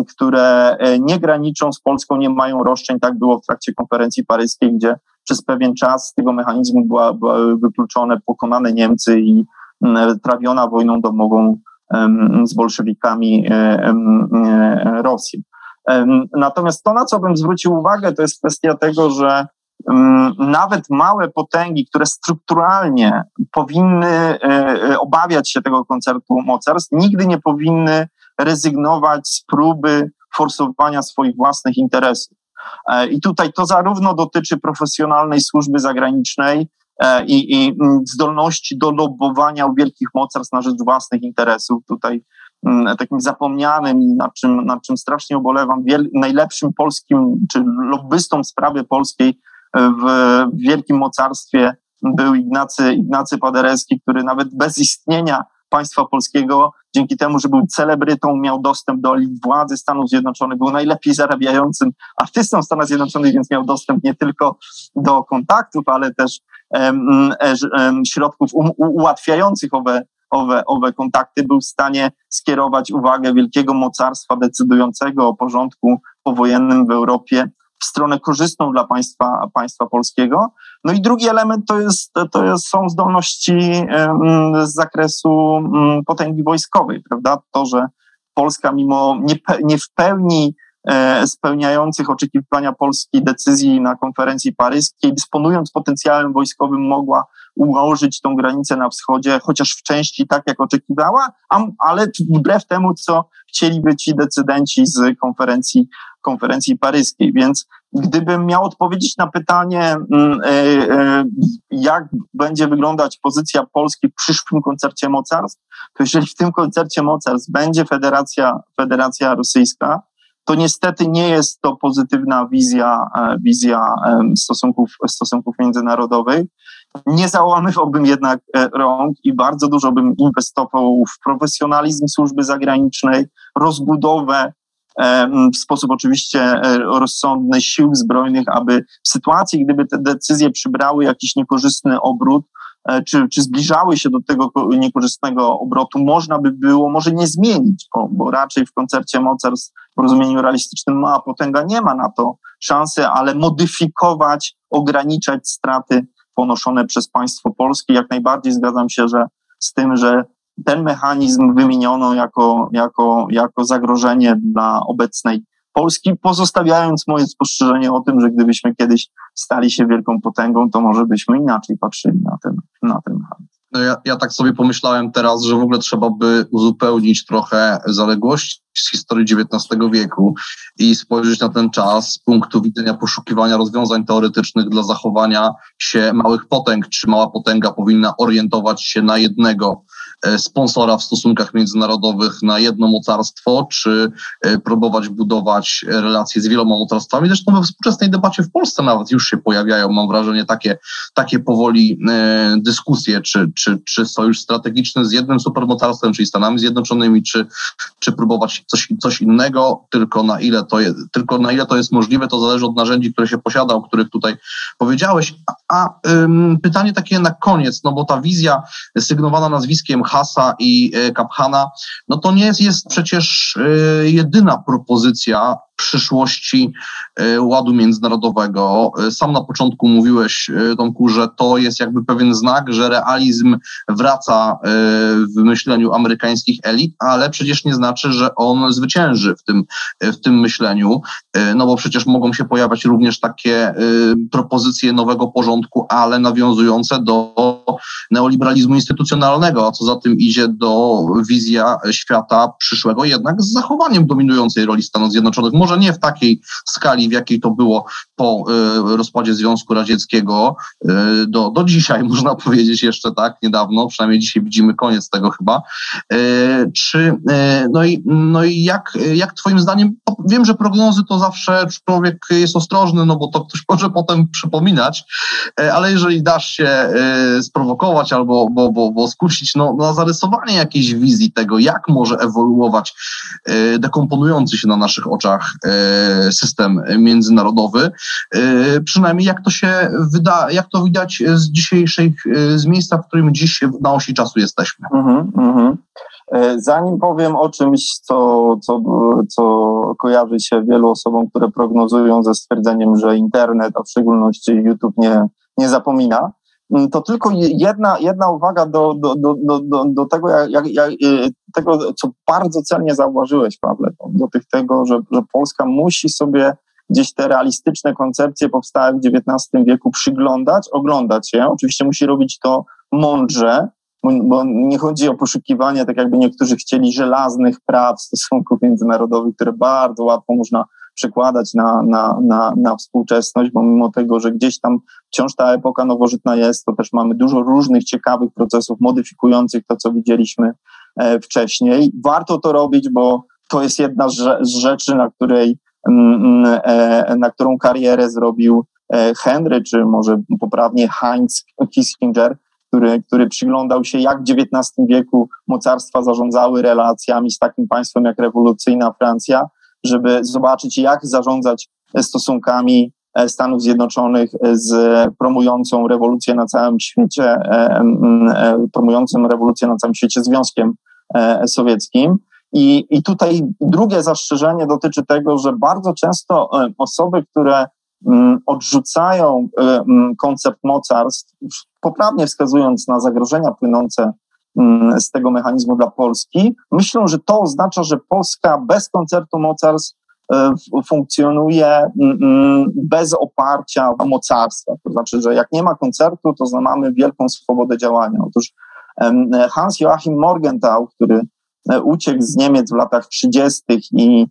które e, nie graniczą z Polską, nie mają roszczeń. Tak było w trakcie konferencji paryskiej, gdzie przez pewien czas z tego mechanizmu była, były wykluczone pokonane Niemcy i mm, trawiona wojną domową z bolszewikami e, e, Rosji. Natomiast to, na co bym zwrócił uwagę, to jest kwestia tego, że mm, nawet małe potęgi, które strukturalnie powinny obawiać się tego koncertu mocarstw, nigdy nie powinny rezygnować z próby forsowania swoich własnych interesów. E, I tutaj to zarówno dotyczy profesjonalnej służby zagranicznej e, i, i mm, zdolności do lobowania u wielkich mocarstw na rzecz własnych interesów. Tutaj mm, takim zapomnianym i nad czym, nad czym strasznie ubolewam, wiel, najlepszym polskim, czy lobbystą sprawy polskiej e, w wielkim mocarstwie był Ignacy, Ignacy Paderewski, który nawet bez istnienia państwa polskiego, dzięki temu, że był celebrytą, miał dostęp do elit władzy Stanów Zjednoczonych, był najlepiej zarabiającym artystą Stanów Zjednoczonych, więc miał dostęp nie tylko do kontaktów, ale też um, um, środków um, ułatwiających owe, owe, owe kontakty, był w stanie skierować uwagę wielkiego mocarstwa decydującego o porządku powojennym w Europie w stronę korzystną dla państwa, państwa polskiego. No i drugi element to, jest, to jest, są zdolności z zakresu mm, potęgi wojskowej, prawda? To, że Polska mimo nie, nie w pełni e, spełniających oczekiwania Polski decyzji na konferencji paryskiej, dysponując potencjałem wojskowym, mogła ułożyć tą granicę na wschodzie, chociaż w części tak, jak oczekiwała, ale wbrew temu, co chcieliby ci decydenci z konferencji konferencji paryskiej. Więc gdybym miał odpowiedzieć na pytanie, mm, e, e, jak będzie wyglądać pozycja Polski w przyszłym koncercie mocarstw, to jeżeli w tym koncercie mocarstw będzie Federacja, Federacja Rosyjska, to niestety nie jest to pozytywna wizja, e, wizja stosunków, stosunków międzynarodowych. Nie załamywałbym jednak rąk i bardzo dużo bym inwestował w profesjonalizm służby zagranicznej, rozbudowę w sposób oczywiście e, rozsądny sił zbrojnych, aby w sytuacji, gdyby te decyzje przybrały jakiś niekorzystny obrót, e, czy, czy zbliżały się do tego niekorzystnego obrotu, można by było może nie zmienić, bo, bo raczej w koncercie mocarstw w rozumieniu realistycznym mała potęga nie ma na to szansy, ale modyfikować, ograniczać straty ponoszone przez państwo polskie. Jak najbardziej zgadzam się, że z tym, że ten mechanizm wymieniono jako, jako, jako zagrożenie dla obecnej Polski, pozostawiając moje spostrzeżenie o tym, że gdybyśmy kiedyś stali się wielką potęgą, to może byśmy inaczej patrzyli na ten, na ten mechanizm. No ja, ja tak sobie pomyślałem teraz, że w ogóle trzeba by uzupełnić trochę zaległości z historii XIX wieku i spojrzeć na ten czas z punktu widzenia poszukiwania rozwiązań teoretycznych dla zachowania się małych potęg. Czy mała potęga powinna orientować się na jednego sponsora w stosunkach międzynarodowych na jedno mocarstwo, czy e, próbować budować relacje z wieloma mocarstwami. Zresztą we współczesnej debacie w Polsce nawet już się pojawiają, mam wrażenie, takie, takie powoli e, dyskusje, czy, czy, czy sojusz strategiczny z jednym supermocarstwem, czyli Stanami Zjednoczonymi, czy, czy próbować coś, coś innego, tylko na, ile to jest, tylko na ile to jest możliwe, to zależy od narzędzi, które się posiada, o których tutaj powiedziałeś. A, a ym, pytanie takie na koniec, no bo ta wizja sygnowana nazwiskiem Hasa i e, Kaphana, no to nie jest, jest przecież e, jedyna propozycja przyszłości e, ładu międzynarodowego. Sam na początku mówiłeś, Tomku, że to jest jakby pewien znak, że realizm wraca w myśleniu amerykańskich elit, ale przecież nie znaczy, że on zwycięży w tym, w tym myśleniu, no bo przecież mogą się pojawiać również takie propozycje nowego porządku, ale nawiązujące do neoliberalizmu instytucjonalnego, a co za tym idzie do wizja świata przyszłego, jednak z zachowaniem dominującej roli Stanów Zjednoczonych. Może może nie w takiej skali, w jakiej to było po rozpadzie Związku Radzieckiego do, do dzisiaj, można powiedzieć jeszcze tak, niedawno, przynajmniej dzisiaj widzimy koniec tego chyba. Czy, no i, no i jak, jak twoim zdaniem, wiem, że prognozy to zawsze człowiek jest ostrożny, no bo to ktoś może potem przypominać, ale jeżeli dasz się sprowokować albo bo, bo, bo skusić no, na zarysowanie jakiejś wizji tego, jak może ewoluować e, dekomponujący się na naszych oczach e, system międzynarodowy. E, przynajmniej jak to się wyda, jak to widać z dzisiejszych, z miejsca, w którym dziś na osi czasu jesteśmy. Mm -hmm. Zanim powiem o czymś, co, co, co kojarzy się wielu osobom, które prognozują ze stwierdzeniem, że internet, a w szczególności YouTube nie, nie zapomina, Mm, to tylko jedna, jedna uwaga do, do, do, do, do tego, jak, jak, jak, y, tego, co bardzo celnie zauważyłeś, Pawle, do tych tego, że, że Polska musi sobie gdzieś te realistyczne koncepcje powstałe w XIX wieku przyglądać, oglądać je. Oczywiście musi robić to mądrze, bo nie chodzi o poszukiwanie, tak jakby niektórzy chcieli, żelaznych praw stosunków międzynarodowych, które bardzo łatwo można przekładać na, na, na, na współczesność, bo mimo tego, że gdzieś tam wciąż ta epoka nowożytna jest, to też mamy dużo różnych ciekawych procesów modyfikujących to, co widzieliśmy wcześniej. Warto to robić, bo to jest jedna z rzeczy, na której mm, mm, e, na którą karierę zrobił e, Henry, czy może poprawnie Heinz Kissinger, który, który przyglądał się, jak w XIX wieku mocarstwa zarządzały relacjami z takim państwem jak rewolucyjna Francja, żeby zobaczyć, jak zarządzać stosunkami e, Stanów Zjednoczonych z promującą rewolucję na całym świecie, e, e, promującym rewolucję na całym świecie Związkiem Sowieckim. I, I tutaj drugie zastrzeżenie dotyczy tego, że bardzo często osoby, które odrzucają koncept mocarstw, poprawnie wskazując na zagrożenia płynące z tego mechanizmu dla Polski. Myślą, że to oznacza, że Polska bez koncertu mocarstw e, funkcjonuje mm, mm, bez oparcia mocarstwa. To znaczy, że jak nie ma koncertu, to mamy wielką swobodę działania. Otóż Hans Joachim Morgenthau, który e, uciekł z Niemiec w latach 30. i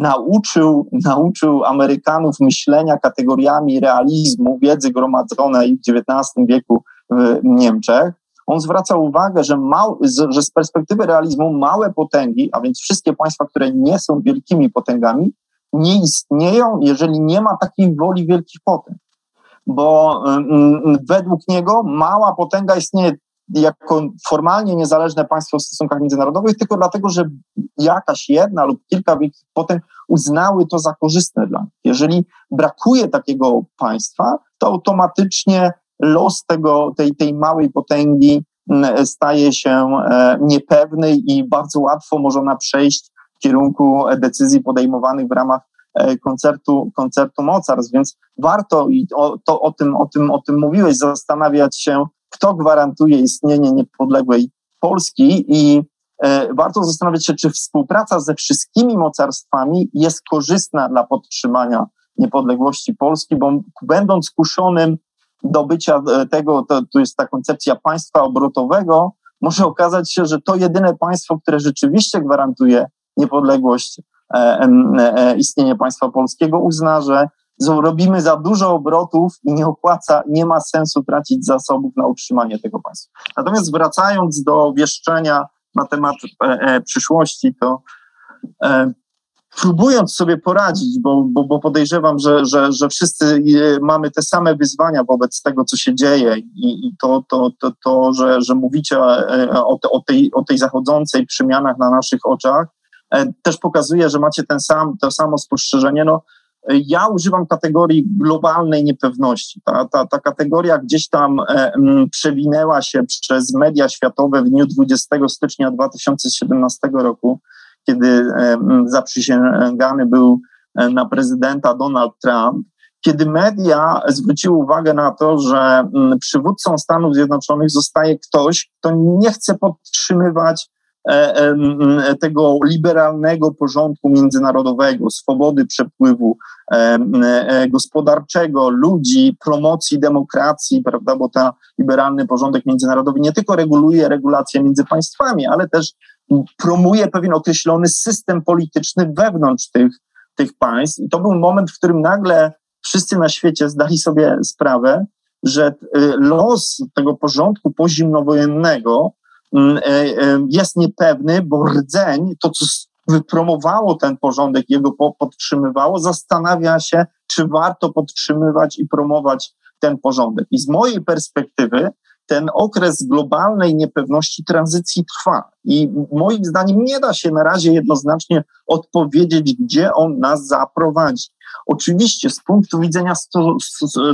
nauczył, nauczył Amerykanów myślenia kategoriami realizmu, wiedzy gromadzonej w XIX wieku w Niemczech, on zwraca uwagę, że, mał, że z perspektywy realizmu małe potęgi, a więc wszystkie państwa, które nie są wielkimi potęgami, nie istnieją, jeżeli nie ma takiej woli wielkich potęg. Bo mm, według niego mała potęga istnieje jako formalnie niezależne państwo w stosunkach międzynarodowych, tylko dlatego, że jakaś jedna lub kilka wielkich potęg uznały to za korzystne dla nich. Jeżeli brakuje takiego państwa, to automatycznie los tego, tej, tej małej potęgi mm, staje się e, niepewny i bardzo łatwo może ona przejść w kierunku decyzji podejmowanych w ramach e, koncertu, koncertu mocarstw, więc warto i o, to, o, tym, o, tym, o tym mówiłeś, zastanawiać się, kto gwarantuje istnienie niepodległej Polski i e, warto zastanawiać się, czy współpraca ze wszystkimi mocarstwami jest korzystna dla podtrzymania niepodległości Polski, bo będąc kuszonym do bycia e, tego, to, to jest ta koncepcja państwa obrotowego, może okazać się, że to jedyne państwo, które rzeczywiście gwarantuje niepodległość, e, e, istnienie państwa polskiego, uzna, że robimy za dużo obrotów i nie opłaca, nie ma sensu tracić zasobów na utrzymanie tego państwa. Natomiast wracając do wieszczenia na temat przyszłości, to próbując sobie poradzić, bo, bo, bo podejrzewam, że, że, że wszyscy e, mamy te same wyzwania wobec tego, co się dzieje i, i to, to, to, to że, że mówicie e, o, o, tej, o tej zachodzącej przemianach na naszych oczach, e, też pokazuje, że macie ten sam, to samo spostrzeżenie. No, ja używam kategorii globalnej niepewności. Ta, ta, ta kategoria gdzieś tam e, przewinęła się przez media światowe w dniu 20 stycznia 2017 roku kiedy zaprzysięgany był e, na prezydenta Donald Trump, kiedy media zwróciły uwagę na to, że przywódcą Stanów Zjednoczonych zostaje ktoś, kto nie chce podtrzymywać e, tego liberalnego porządku międzynarodowego, swobody przepływu e, gospodarczego, ludzi, promocji demokracji, prawda, bo ten liberalny porządek międzynarodowy nie tylko reguluje regulacje między państwami, ale też promuje pewien określony system polityczny wewnątrz tych, tych państw. I to był moment, w którym nagle wszyscy na świecie zdali sobie sprawę, że los tego porządku pozimnowojennego mm, jest niepewny, bo rdzeń, to co wypromowało ten porządek, jego podtrzymywało, zastanawia się, czy warto podtrzymywać i promować ten porządek. I z mojej perspektywy ten okres globalnej niepewności tranzycji trwa. I moim zdaniem nie da się na razie jednoznacznie odpowiedzieć, gdzie on nas zaprowadzi. Oczywiście z punktu widzenia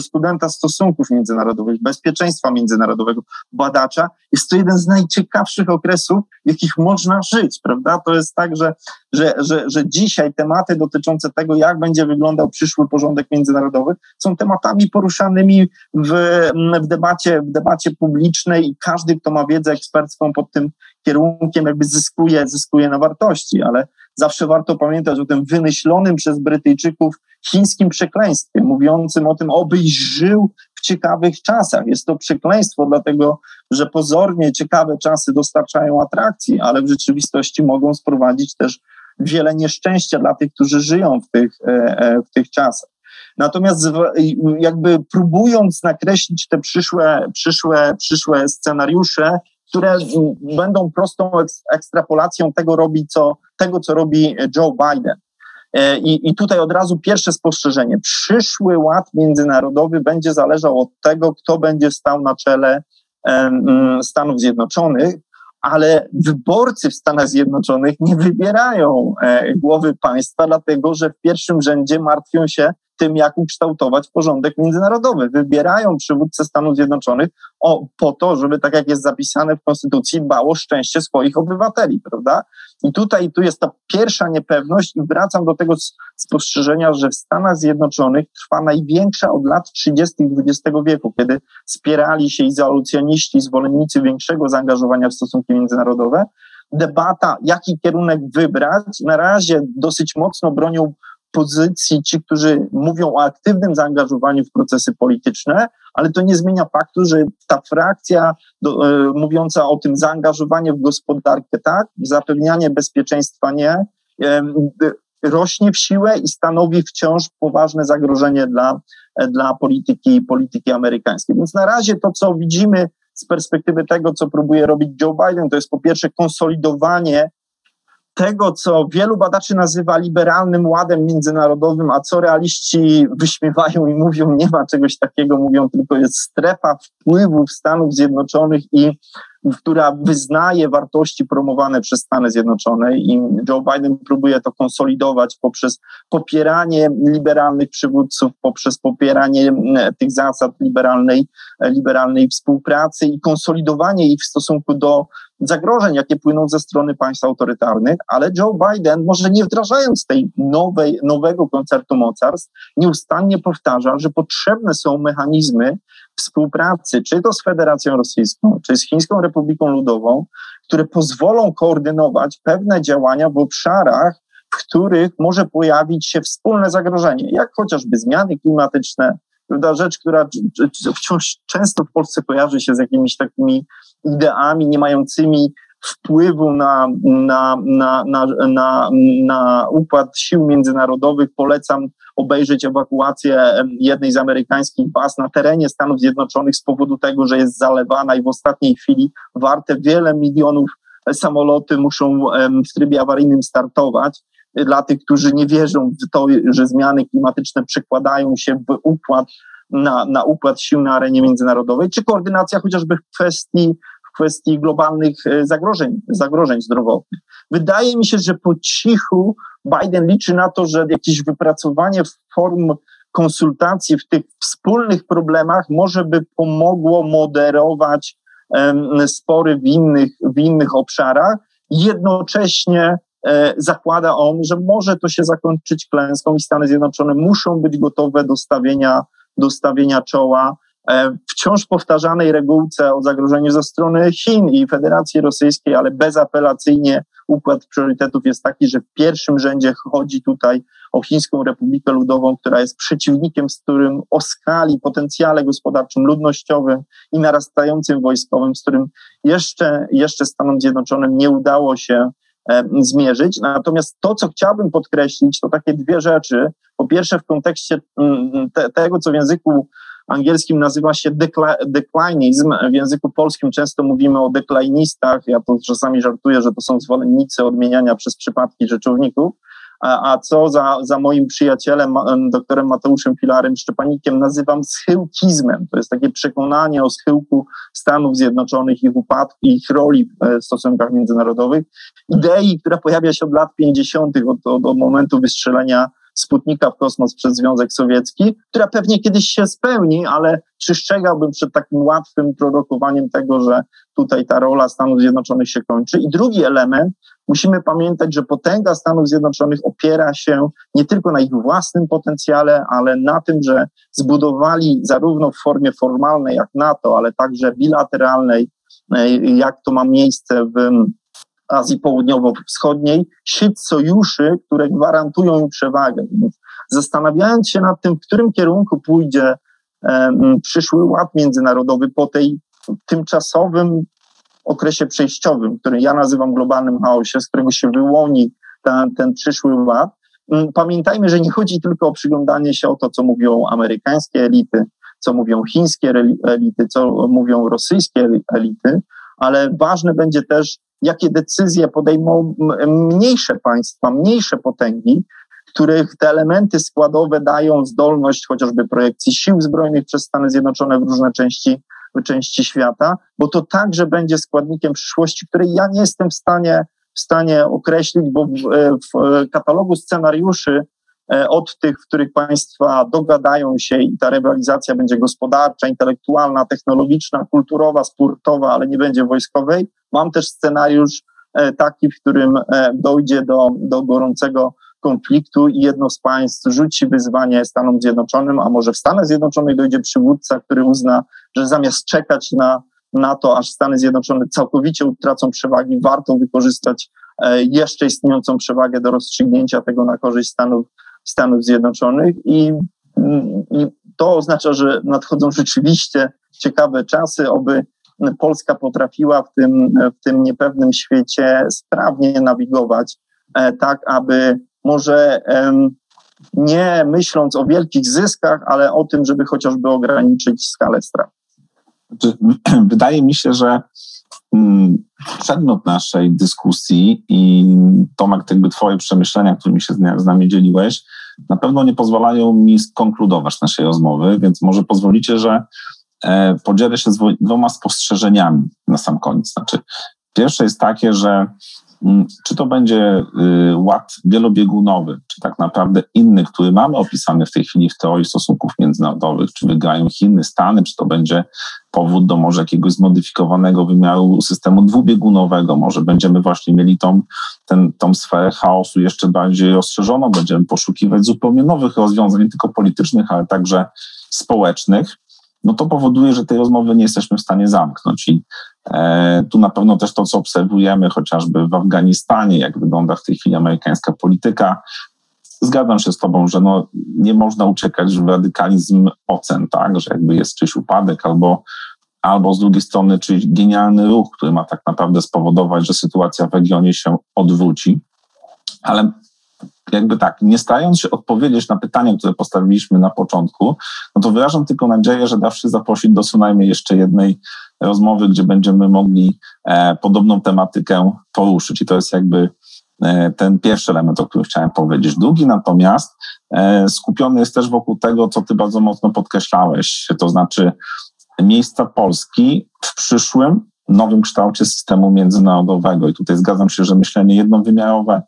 studenta stosunków międzynarodowych, bezpieczeństwa międzynarodowego, badacza, jest to jeden z najciekawszych okresów, w jakich można żyć, prawda? To jest tak, że, że, że, że dzisiaj tematy dotyczące tego, jak będzie wyglądał przyszły porządek międzynarodowy, są tematami poruszanymi w, w, debacie, w debacie publicznej i każdy, kto ma wiedzę ekspercką pod tym kierunkiem, jakby zyskuje, zyskuje na wartości, ale zawsze warto pamiętać o tym wymyślonym przez Brytyjczyków chińskim przekleństwie, mówiącym o tym, obyś żył w ciekawych czasach. Jest to przekleństwo, dlatego że pozornie ciekawe czasy dostarczają atrakcji, ale w rzeczywistości mogą sprowadzić też wiele nieszczęścia dla tych, którzy żyją w tych, e, e, w tych czasach. Natomiast jakby próbując nakreślić te przyszłe, przyszłe, przyszłe scenariusze, które będą prostą ekstrapolacją tego, robi, co, tego, co robi Joe Biden. E, I, I tutaj od razu pierwsze spostrzeżenie. Przyszły ład międzynarodowy będzie zależał od tego, kto będzie stał na czele Stanów Zjednoczonych, ale wyborcy w Stanach Zjednoczonych nie wybierają e, głowy państwa, dlatego że w pierwszym rzędzie martwią się tym, jak ukształtować porządek międzynarodowy. Wybierają przywódcę Stanów Zjednoczonych o, po to, żeby, tak jak jest zapisane w Konstytucji, dbał o szczęście swoich obywateli, prawda? I tutaj tu jest ta pierwsza niepewność i wracam do tego spostrzeżenia, że w Stanach Zjednoczonych trwa największa od lat 30. XX wieku, kiedy spierali się izolucjoniści, zwolennicy większego zaangażowania w stosunki międzynarodowe, debata, jaki kierunek wybrać, na razie dosyć mocno bronią pozycji ci, którzy mówią o aktywnym zaangażowaniu w procesy polityczne, ale to nie zmienia faktu, że ta frakcja do, e, mówiąca o tym zaangażowanie w gospodarkę, tak, zapewnianie bezpieczeństwa nie, e, rośnie w siłę i stanowi wciąż poważne zagrożenie dla, e, dla polityki, polityki amerykańskiej. Więc na razie to, co widzimy z perspektywy tego, co próbuje robić Joe Biden, to jest po pierwsze konsolidowanie tego, co wielu badaczy nazywa liberalnym ładem międzynarodowym, a co realiści wyśmiewają i mówią, nie ma czegoś takiego, mówią tylko jest strefa wpływów Stanów Zjednoczonych i która wyznaje wartości promowane przez Stany Zjednoczone i Joe Biden próbuje to konsolidować poprzez popieranie liberalnych przywódców, poprzez popieranie tych zasad liberalnej, liberalnej współpracy i konsolidowanie ich w stosunku do zagrożeń, jakie płyną ze strony państw autorytarnych, ale Joe Biden, może nie wdrażając tej nowej, nowego koncertu mocarstw, nieustannie powtarza, że potrzebne są mechanizmy współpracy, czy to z Federacją Rosyjską, czy z Chińską Republiką Ludową, które pozwolą koordynować pewne działania w obszarach, w których może pojawić się wspólne zagrożenie, jak chociażby zmiany klimatyczne, prawda, rzecz, która wciąż często w Polsce kojarzy się z jakimiś takimi ideami nie mającymi wpływu na, na, na, na, na, na układ sił międzynarodowych. Polecam obejrzeć ewakuację jednej z amerykańskich baz na terenie Stanów Zjednoczonych z powodu tego, że jest zalewana i w ostatniej chwili warte wiele milionów samoloty muszą w trybie awaryjnym startować. Dla tych, którzy nie wierzą w to, że zmiany klimatyczne przekładają się w układ na, na układ sił na arenie międzynarodowej, czy koordynacja chociażby w kwestii kwestii globalnych e, zagrożeń, zagrożeń zdrowotnych. Wydaje mi się, że po cichu Biden liczy na to, że jakieś wypracowanie form konsultacji w tych wspólnych problemach może by pomogło moderować um, spory w innych, w innych obszarach. Jednocześnie e, zakłada on, że może to się zakończyć klęską i Stany Zjednoczone muszą być gotowe do stawienia, do stawienia czoła wciąż powtarzanej regułce o zagrożeniu ze strony Chin i Federacji Rosyjskiej, ale bezapelacyjnie układ priorytetów jest taki, że w pierwszym rzędzie chodzi tutaj o Chińską Republikę Ludową, która jest przeciwnikiem, z którym o skali, potencjale gospodarczym, ludnościowym i narastającym wojskowym, z którym jeszcze, jeszcze Stanom Zjednoczonym nie udało się zmierzyć. Natomiast to, co chciałbym podkreślić, to takie dwie rzeczy. Po pierwsze, w kontekście mm, te, tego, co w języku angielskim nazywa się deklinizm. W języku polskim często mówimy o deklinistach. Ja to czasami żartuję, że to są zwolennicy odmieniania przez przypadki rzeczowników. A, a co za, za moim przyjacielem, doktorem Mateuszem Filarem Szczepanikiem, nazywam schyłkizmem. To jest takie przekonanie o schyłku Stanów Zjednoczonych, ich upadku, ich roli w stosunkach międzynarodowych. Idei, która pojawia się od lat 50., od, od, od momentu wystrzelenia Sputnika w kosmos przez Związek Sowiecki, która pewnie kiedyś się spełni, ale przestrzegałbym przed takim łatwym prorokowaniem tego, że tutaj ta rola Stanów Zjednoczonych się kończy. I drugi element, musimy pamiętać, że potęga Stanów Zjednoczonych opiera się nie tylko na ich własnym potencjale, ale na tym, że zbudowali zarówno w formie formalnej jak NATO, ale także bilateralnej, e, jak to ma miejsce w Azji Południowo-Wschodniej, sieć sojuszy, które gwarantują im przewagę. Zastanawiając się nad tym, w którym kierunku pójdzie przyszły ład międzynarodowy po tej tymczasowym okresie przejściowym, który ja nazywam globalnym chaosie, z którego się wyłoni ten, ten przyszły ład. Pamiętajmy, że nie chodzi tylko o przyglądanie się o to, co mówią amerykańskie elity, co mówią chińskie elity, co mówią rosyjskie elity, ale ważne będzie też jakie decyzje podejmą mniejsze państwa, mniejsze potęgi, których te elementy składowe dają zdolność chociażby projekcji sił zbrojnych przez Stany Zjednoczone w różne części, części świata, bo to także będzie składnikiem przyszłości, której ja nie jestem w stanie, w stanie określić, bo w, w katalogu scenariuszy od tych, w których państwa dogadają się i ta rywalizacja będzie gospodarcza, intelektualna, technologiczna, kulturowa, sportowa, ale nie będzie wojskowej, Mam też scenariusz e, taki, w którym e, dojdzie do, do gorącego konfliktu i jedno z państw rzuci wyzwanie Stanom Zjednoczonym, a może w Stanach Zjednoczonych dojdzie przywódca, który uzna, że zamiast czekać na, na to, aż Stany Zjednoczone całkowicie utracą przewagi, warto wykorzystać e, jeszcze istniejącą przewagę do rozstrzygnięcia tego na korzyść Stanów, Stanów Zjednoczonych i, i to oznacza, że nadchodzą rzeczywiście ciekawe czasy, oby Polska potrafiła w tym, w tym niepewnym świecie sprawnie nawigować, e, tak aby może nie myśląc o wielkich zyskach, ale o tym, żeby chociażby ograniczyć skalę strat. Wydaje mi się, że przedmiot naszej dyskusji i Tomek, jakby twoje przemyślenia, którymi się z nami dzieliłeś, na pewno nie pozwalają mi skonkludować naszej rozmowy, więc może pozwolicie, że E, podzielę się z dwoma spostrzeżeniami na sam koniec. Znaczy, pierwsze jest takie, że mm, czy to będzie y, ład wielobiegunowy, czy tak naprawdę inny, który mamy opisany w tej chwili w teorii stosunków międzynarodowych, czy wygrają Chiny, Stany, czy to będzie powód do może jakiegoś zmodyfikowanego wymiaru systemu dwubiegunowego, może będziemy właśnie mieli tą, ten, tą sferę chaosu jeszcze bardziej rozszerzoną, będziemy poszukiwać zupełnie nowych rozwiązań, nie tylko politycznych, ale także społecznych no to powoduje, że tej rozmowy nie jesteśmy w stanie zamknąć. I tu na pewno też to, co obserwujemy chociażby w Afganistanie, jak wygląda w tej chwili amerykańska polityka. Zgadzam się z Tobą, że no, nie można uciekać w radykalizm ocen, tak, że jakby jest czyjś upadek albo, albo z drugiej strony czyjś genialny ruch, który ma tak naprawdę spowodować, że sytuacja w regionie się odwróci. Ale jakby tak, nie starając się odpowiedzieć na pytania, które postawiliśmy na początku, no to wyrażam tylko nadzieję, że da się zaprosić do co najmniej jeszcze jednej rozmowy, gdzie będziemy mogli e, podobną tematykę poruszyć. I to jest jakby e, ten pierwszy element, o którym chciałem powiedzieć. Drugi natomiast e, skupiony jest też wokół tego, co ty bardzo mocno podkreślałeś, to znaczy miejsca Polski w przyszłym nowym kształcie systemu międzynarodowego. I tutaj zgadzam się, że myślenie jednowymiarowe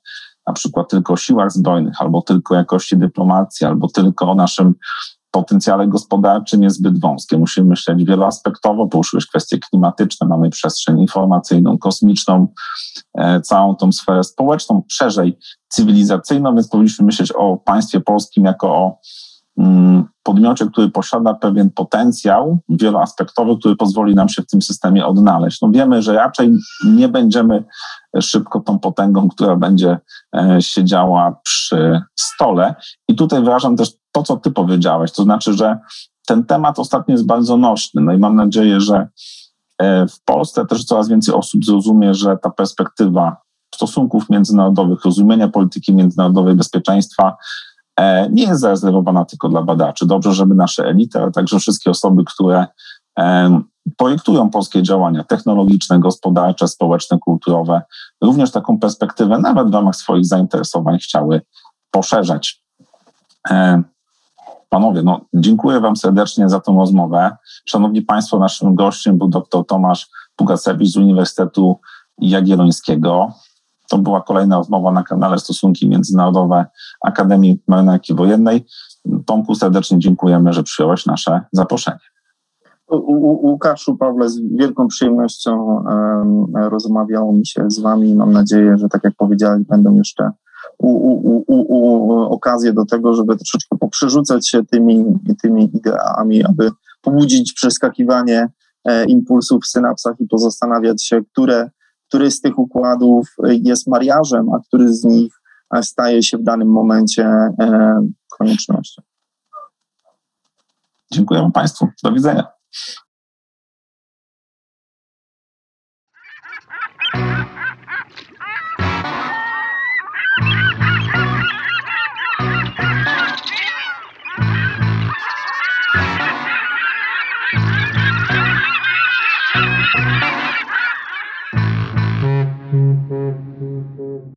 na przykład tylko o siłach zbrojnych, albo tylko jakości dyplomacji, albo tylko o naszym potencjale gospodarczym jest zbyt wąskie. Musimy myśleć wieloaspektowo, poruszyłeś kwestie klimatyczne, mamy przestrzeń informacyjną, kosmiczną, e, całą tą sferę społeczną, szerzej cywilizacyjną, więc powinniśmy myśleć o państwie polskim jako o podmiocie, który posiada pewien potencjał wieloaspektowy, który pozwoli nam się w tym systemie odnaleźć. No wiemy, że raczej nie będziemy szybko tą potęgą, która będzie e, siedziała przy stole. I tutaj wyrażam też to, co ty powiedziałeś, to znaczy, że ten temat ostatnio jest bardzo nośny. No i mam nadzieję, że e, w Polsce też coraz więcej osób zrozumie, że ta perspektywa stosunków międzynarodowych, rozumienia polityki międzynarodowej, bezpieczeństwa nie jest zarezerwowana tylko dla badaczy. Dobrze, żeby nasze elity, ale także wszystkie osoby, które projektują polskie działania technologiczne, gospodarcze, społeczne, kulturowe, również taką perspektywę, nawet w ramach swoich zainteresowań, chciały poszerzać. Panowie, no, dziękuję Wam serdecznie za tę rozmowę. Szanowni Państwo, naszym gościem był dr Tomasz Pugacewicz z Uniwersytetu Jagiellońskiego. To była kolejna rozmowa na kanale Stosunki Międzynarodowe Akademii Marynarki Wojennej. Tomku, serdecznie dziękujemy, że przyjąłeś nasze zaproszenie. Łukaszu, Pawle, z wielką przyjemnością um, rozmawiało mi się z Wami i mam nadzieję, że tak jak powiedziałeś, będą jeszcze u, u, u, okazje do tego, żeby troszeczkę poprzerzucać się tymi, tymi ideami, aby pobudzić przeskakiwanie e, impulsów w synapsach i pozastanawiać się, które, który z tych układów jest mariażem, a który z nich staje się w danym momencie e, koniecznością. Dziękuję Państwu. Do widzenia.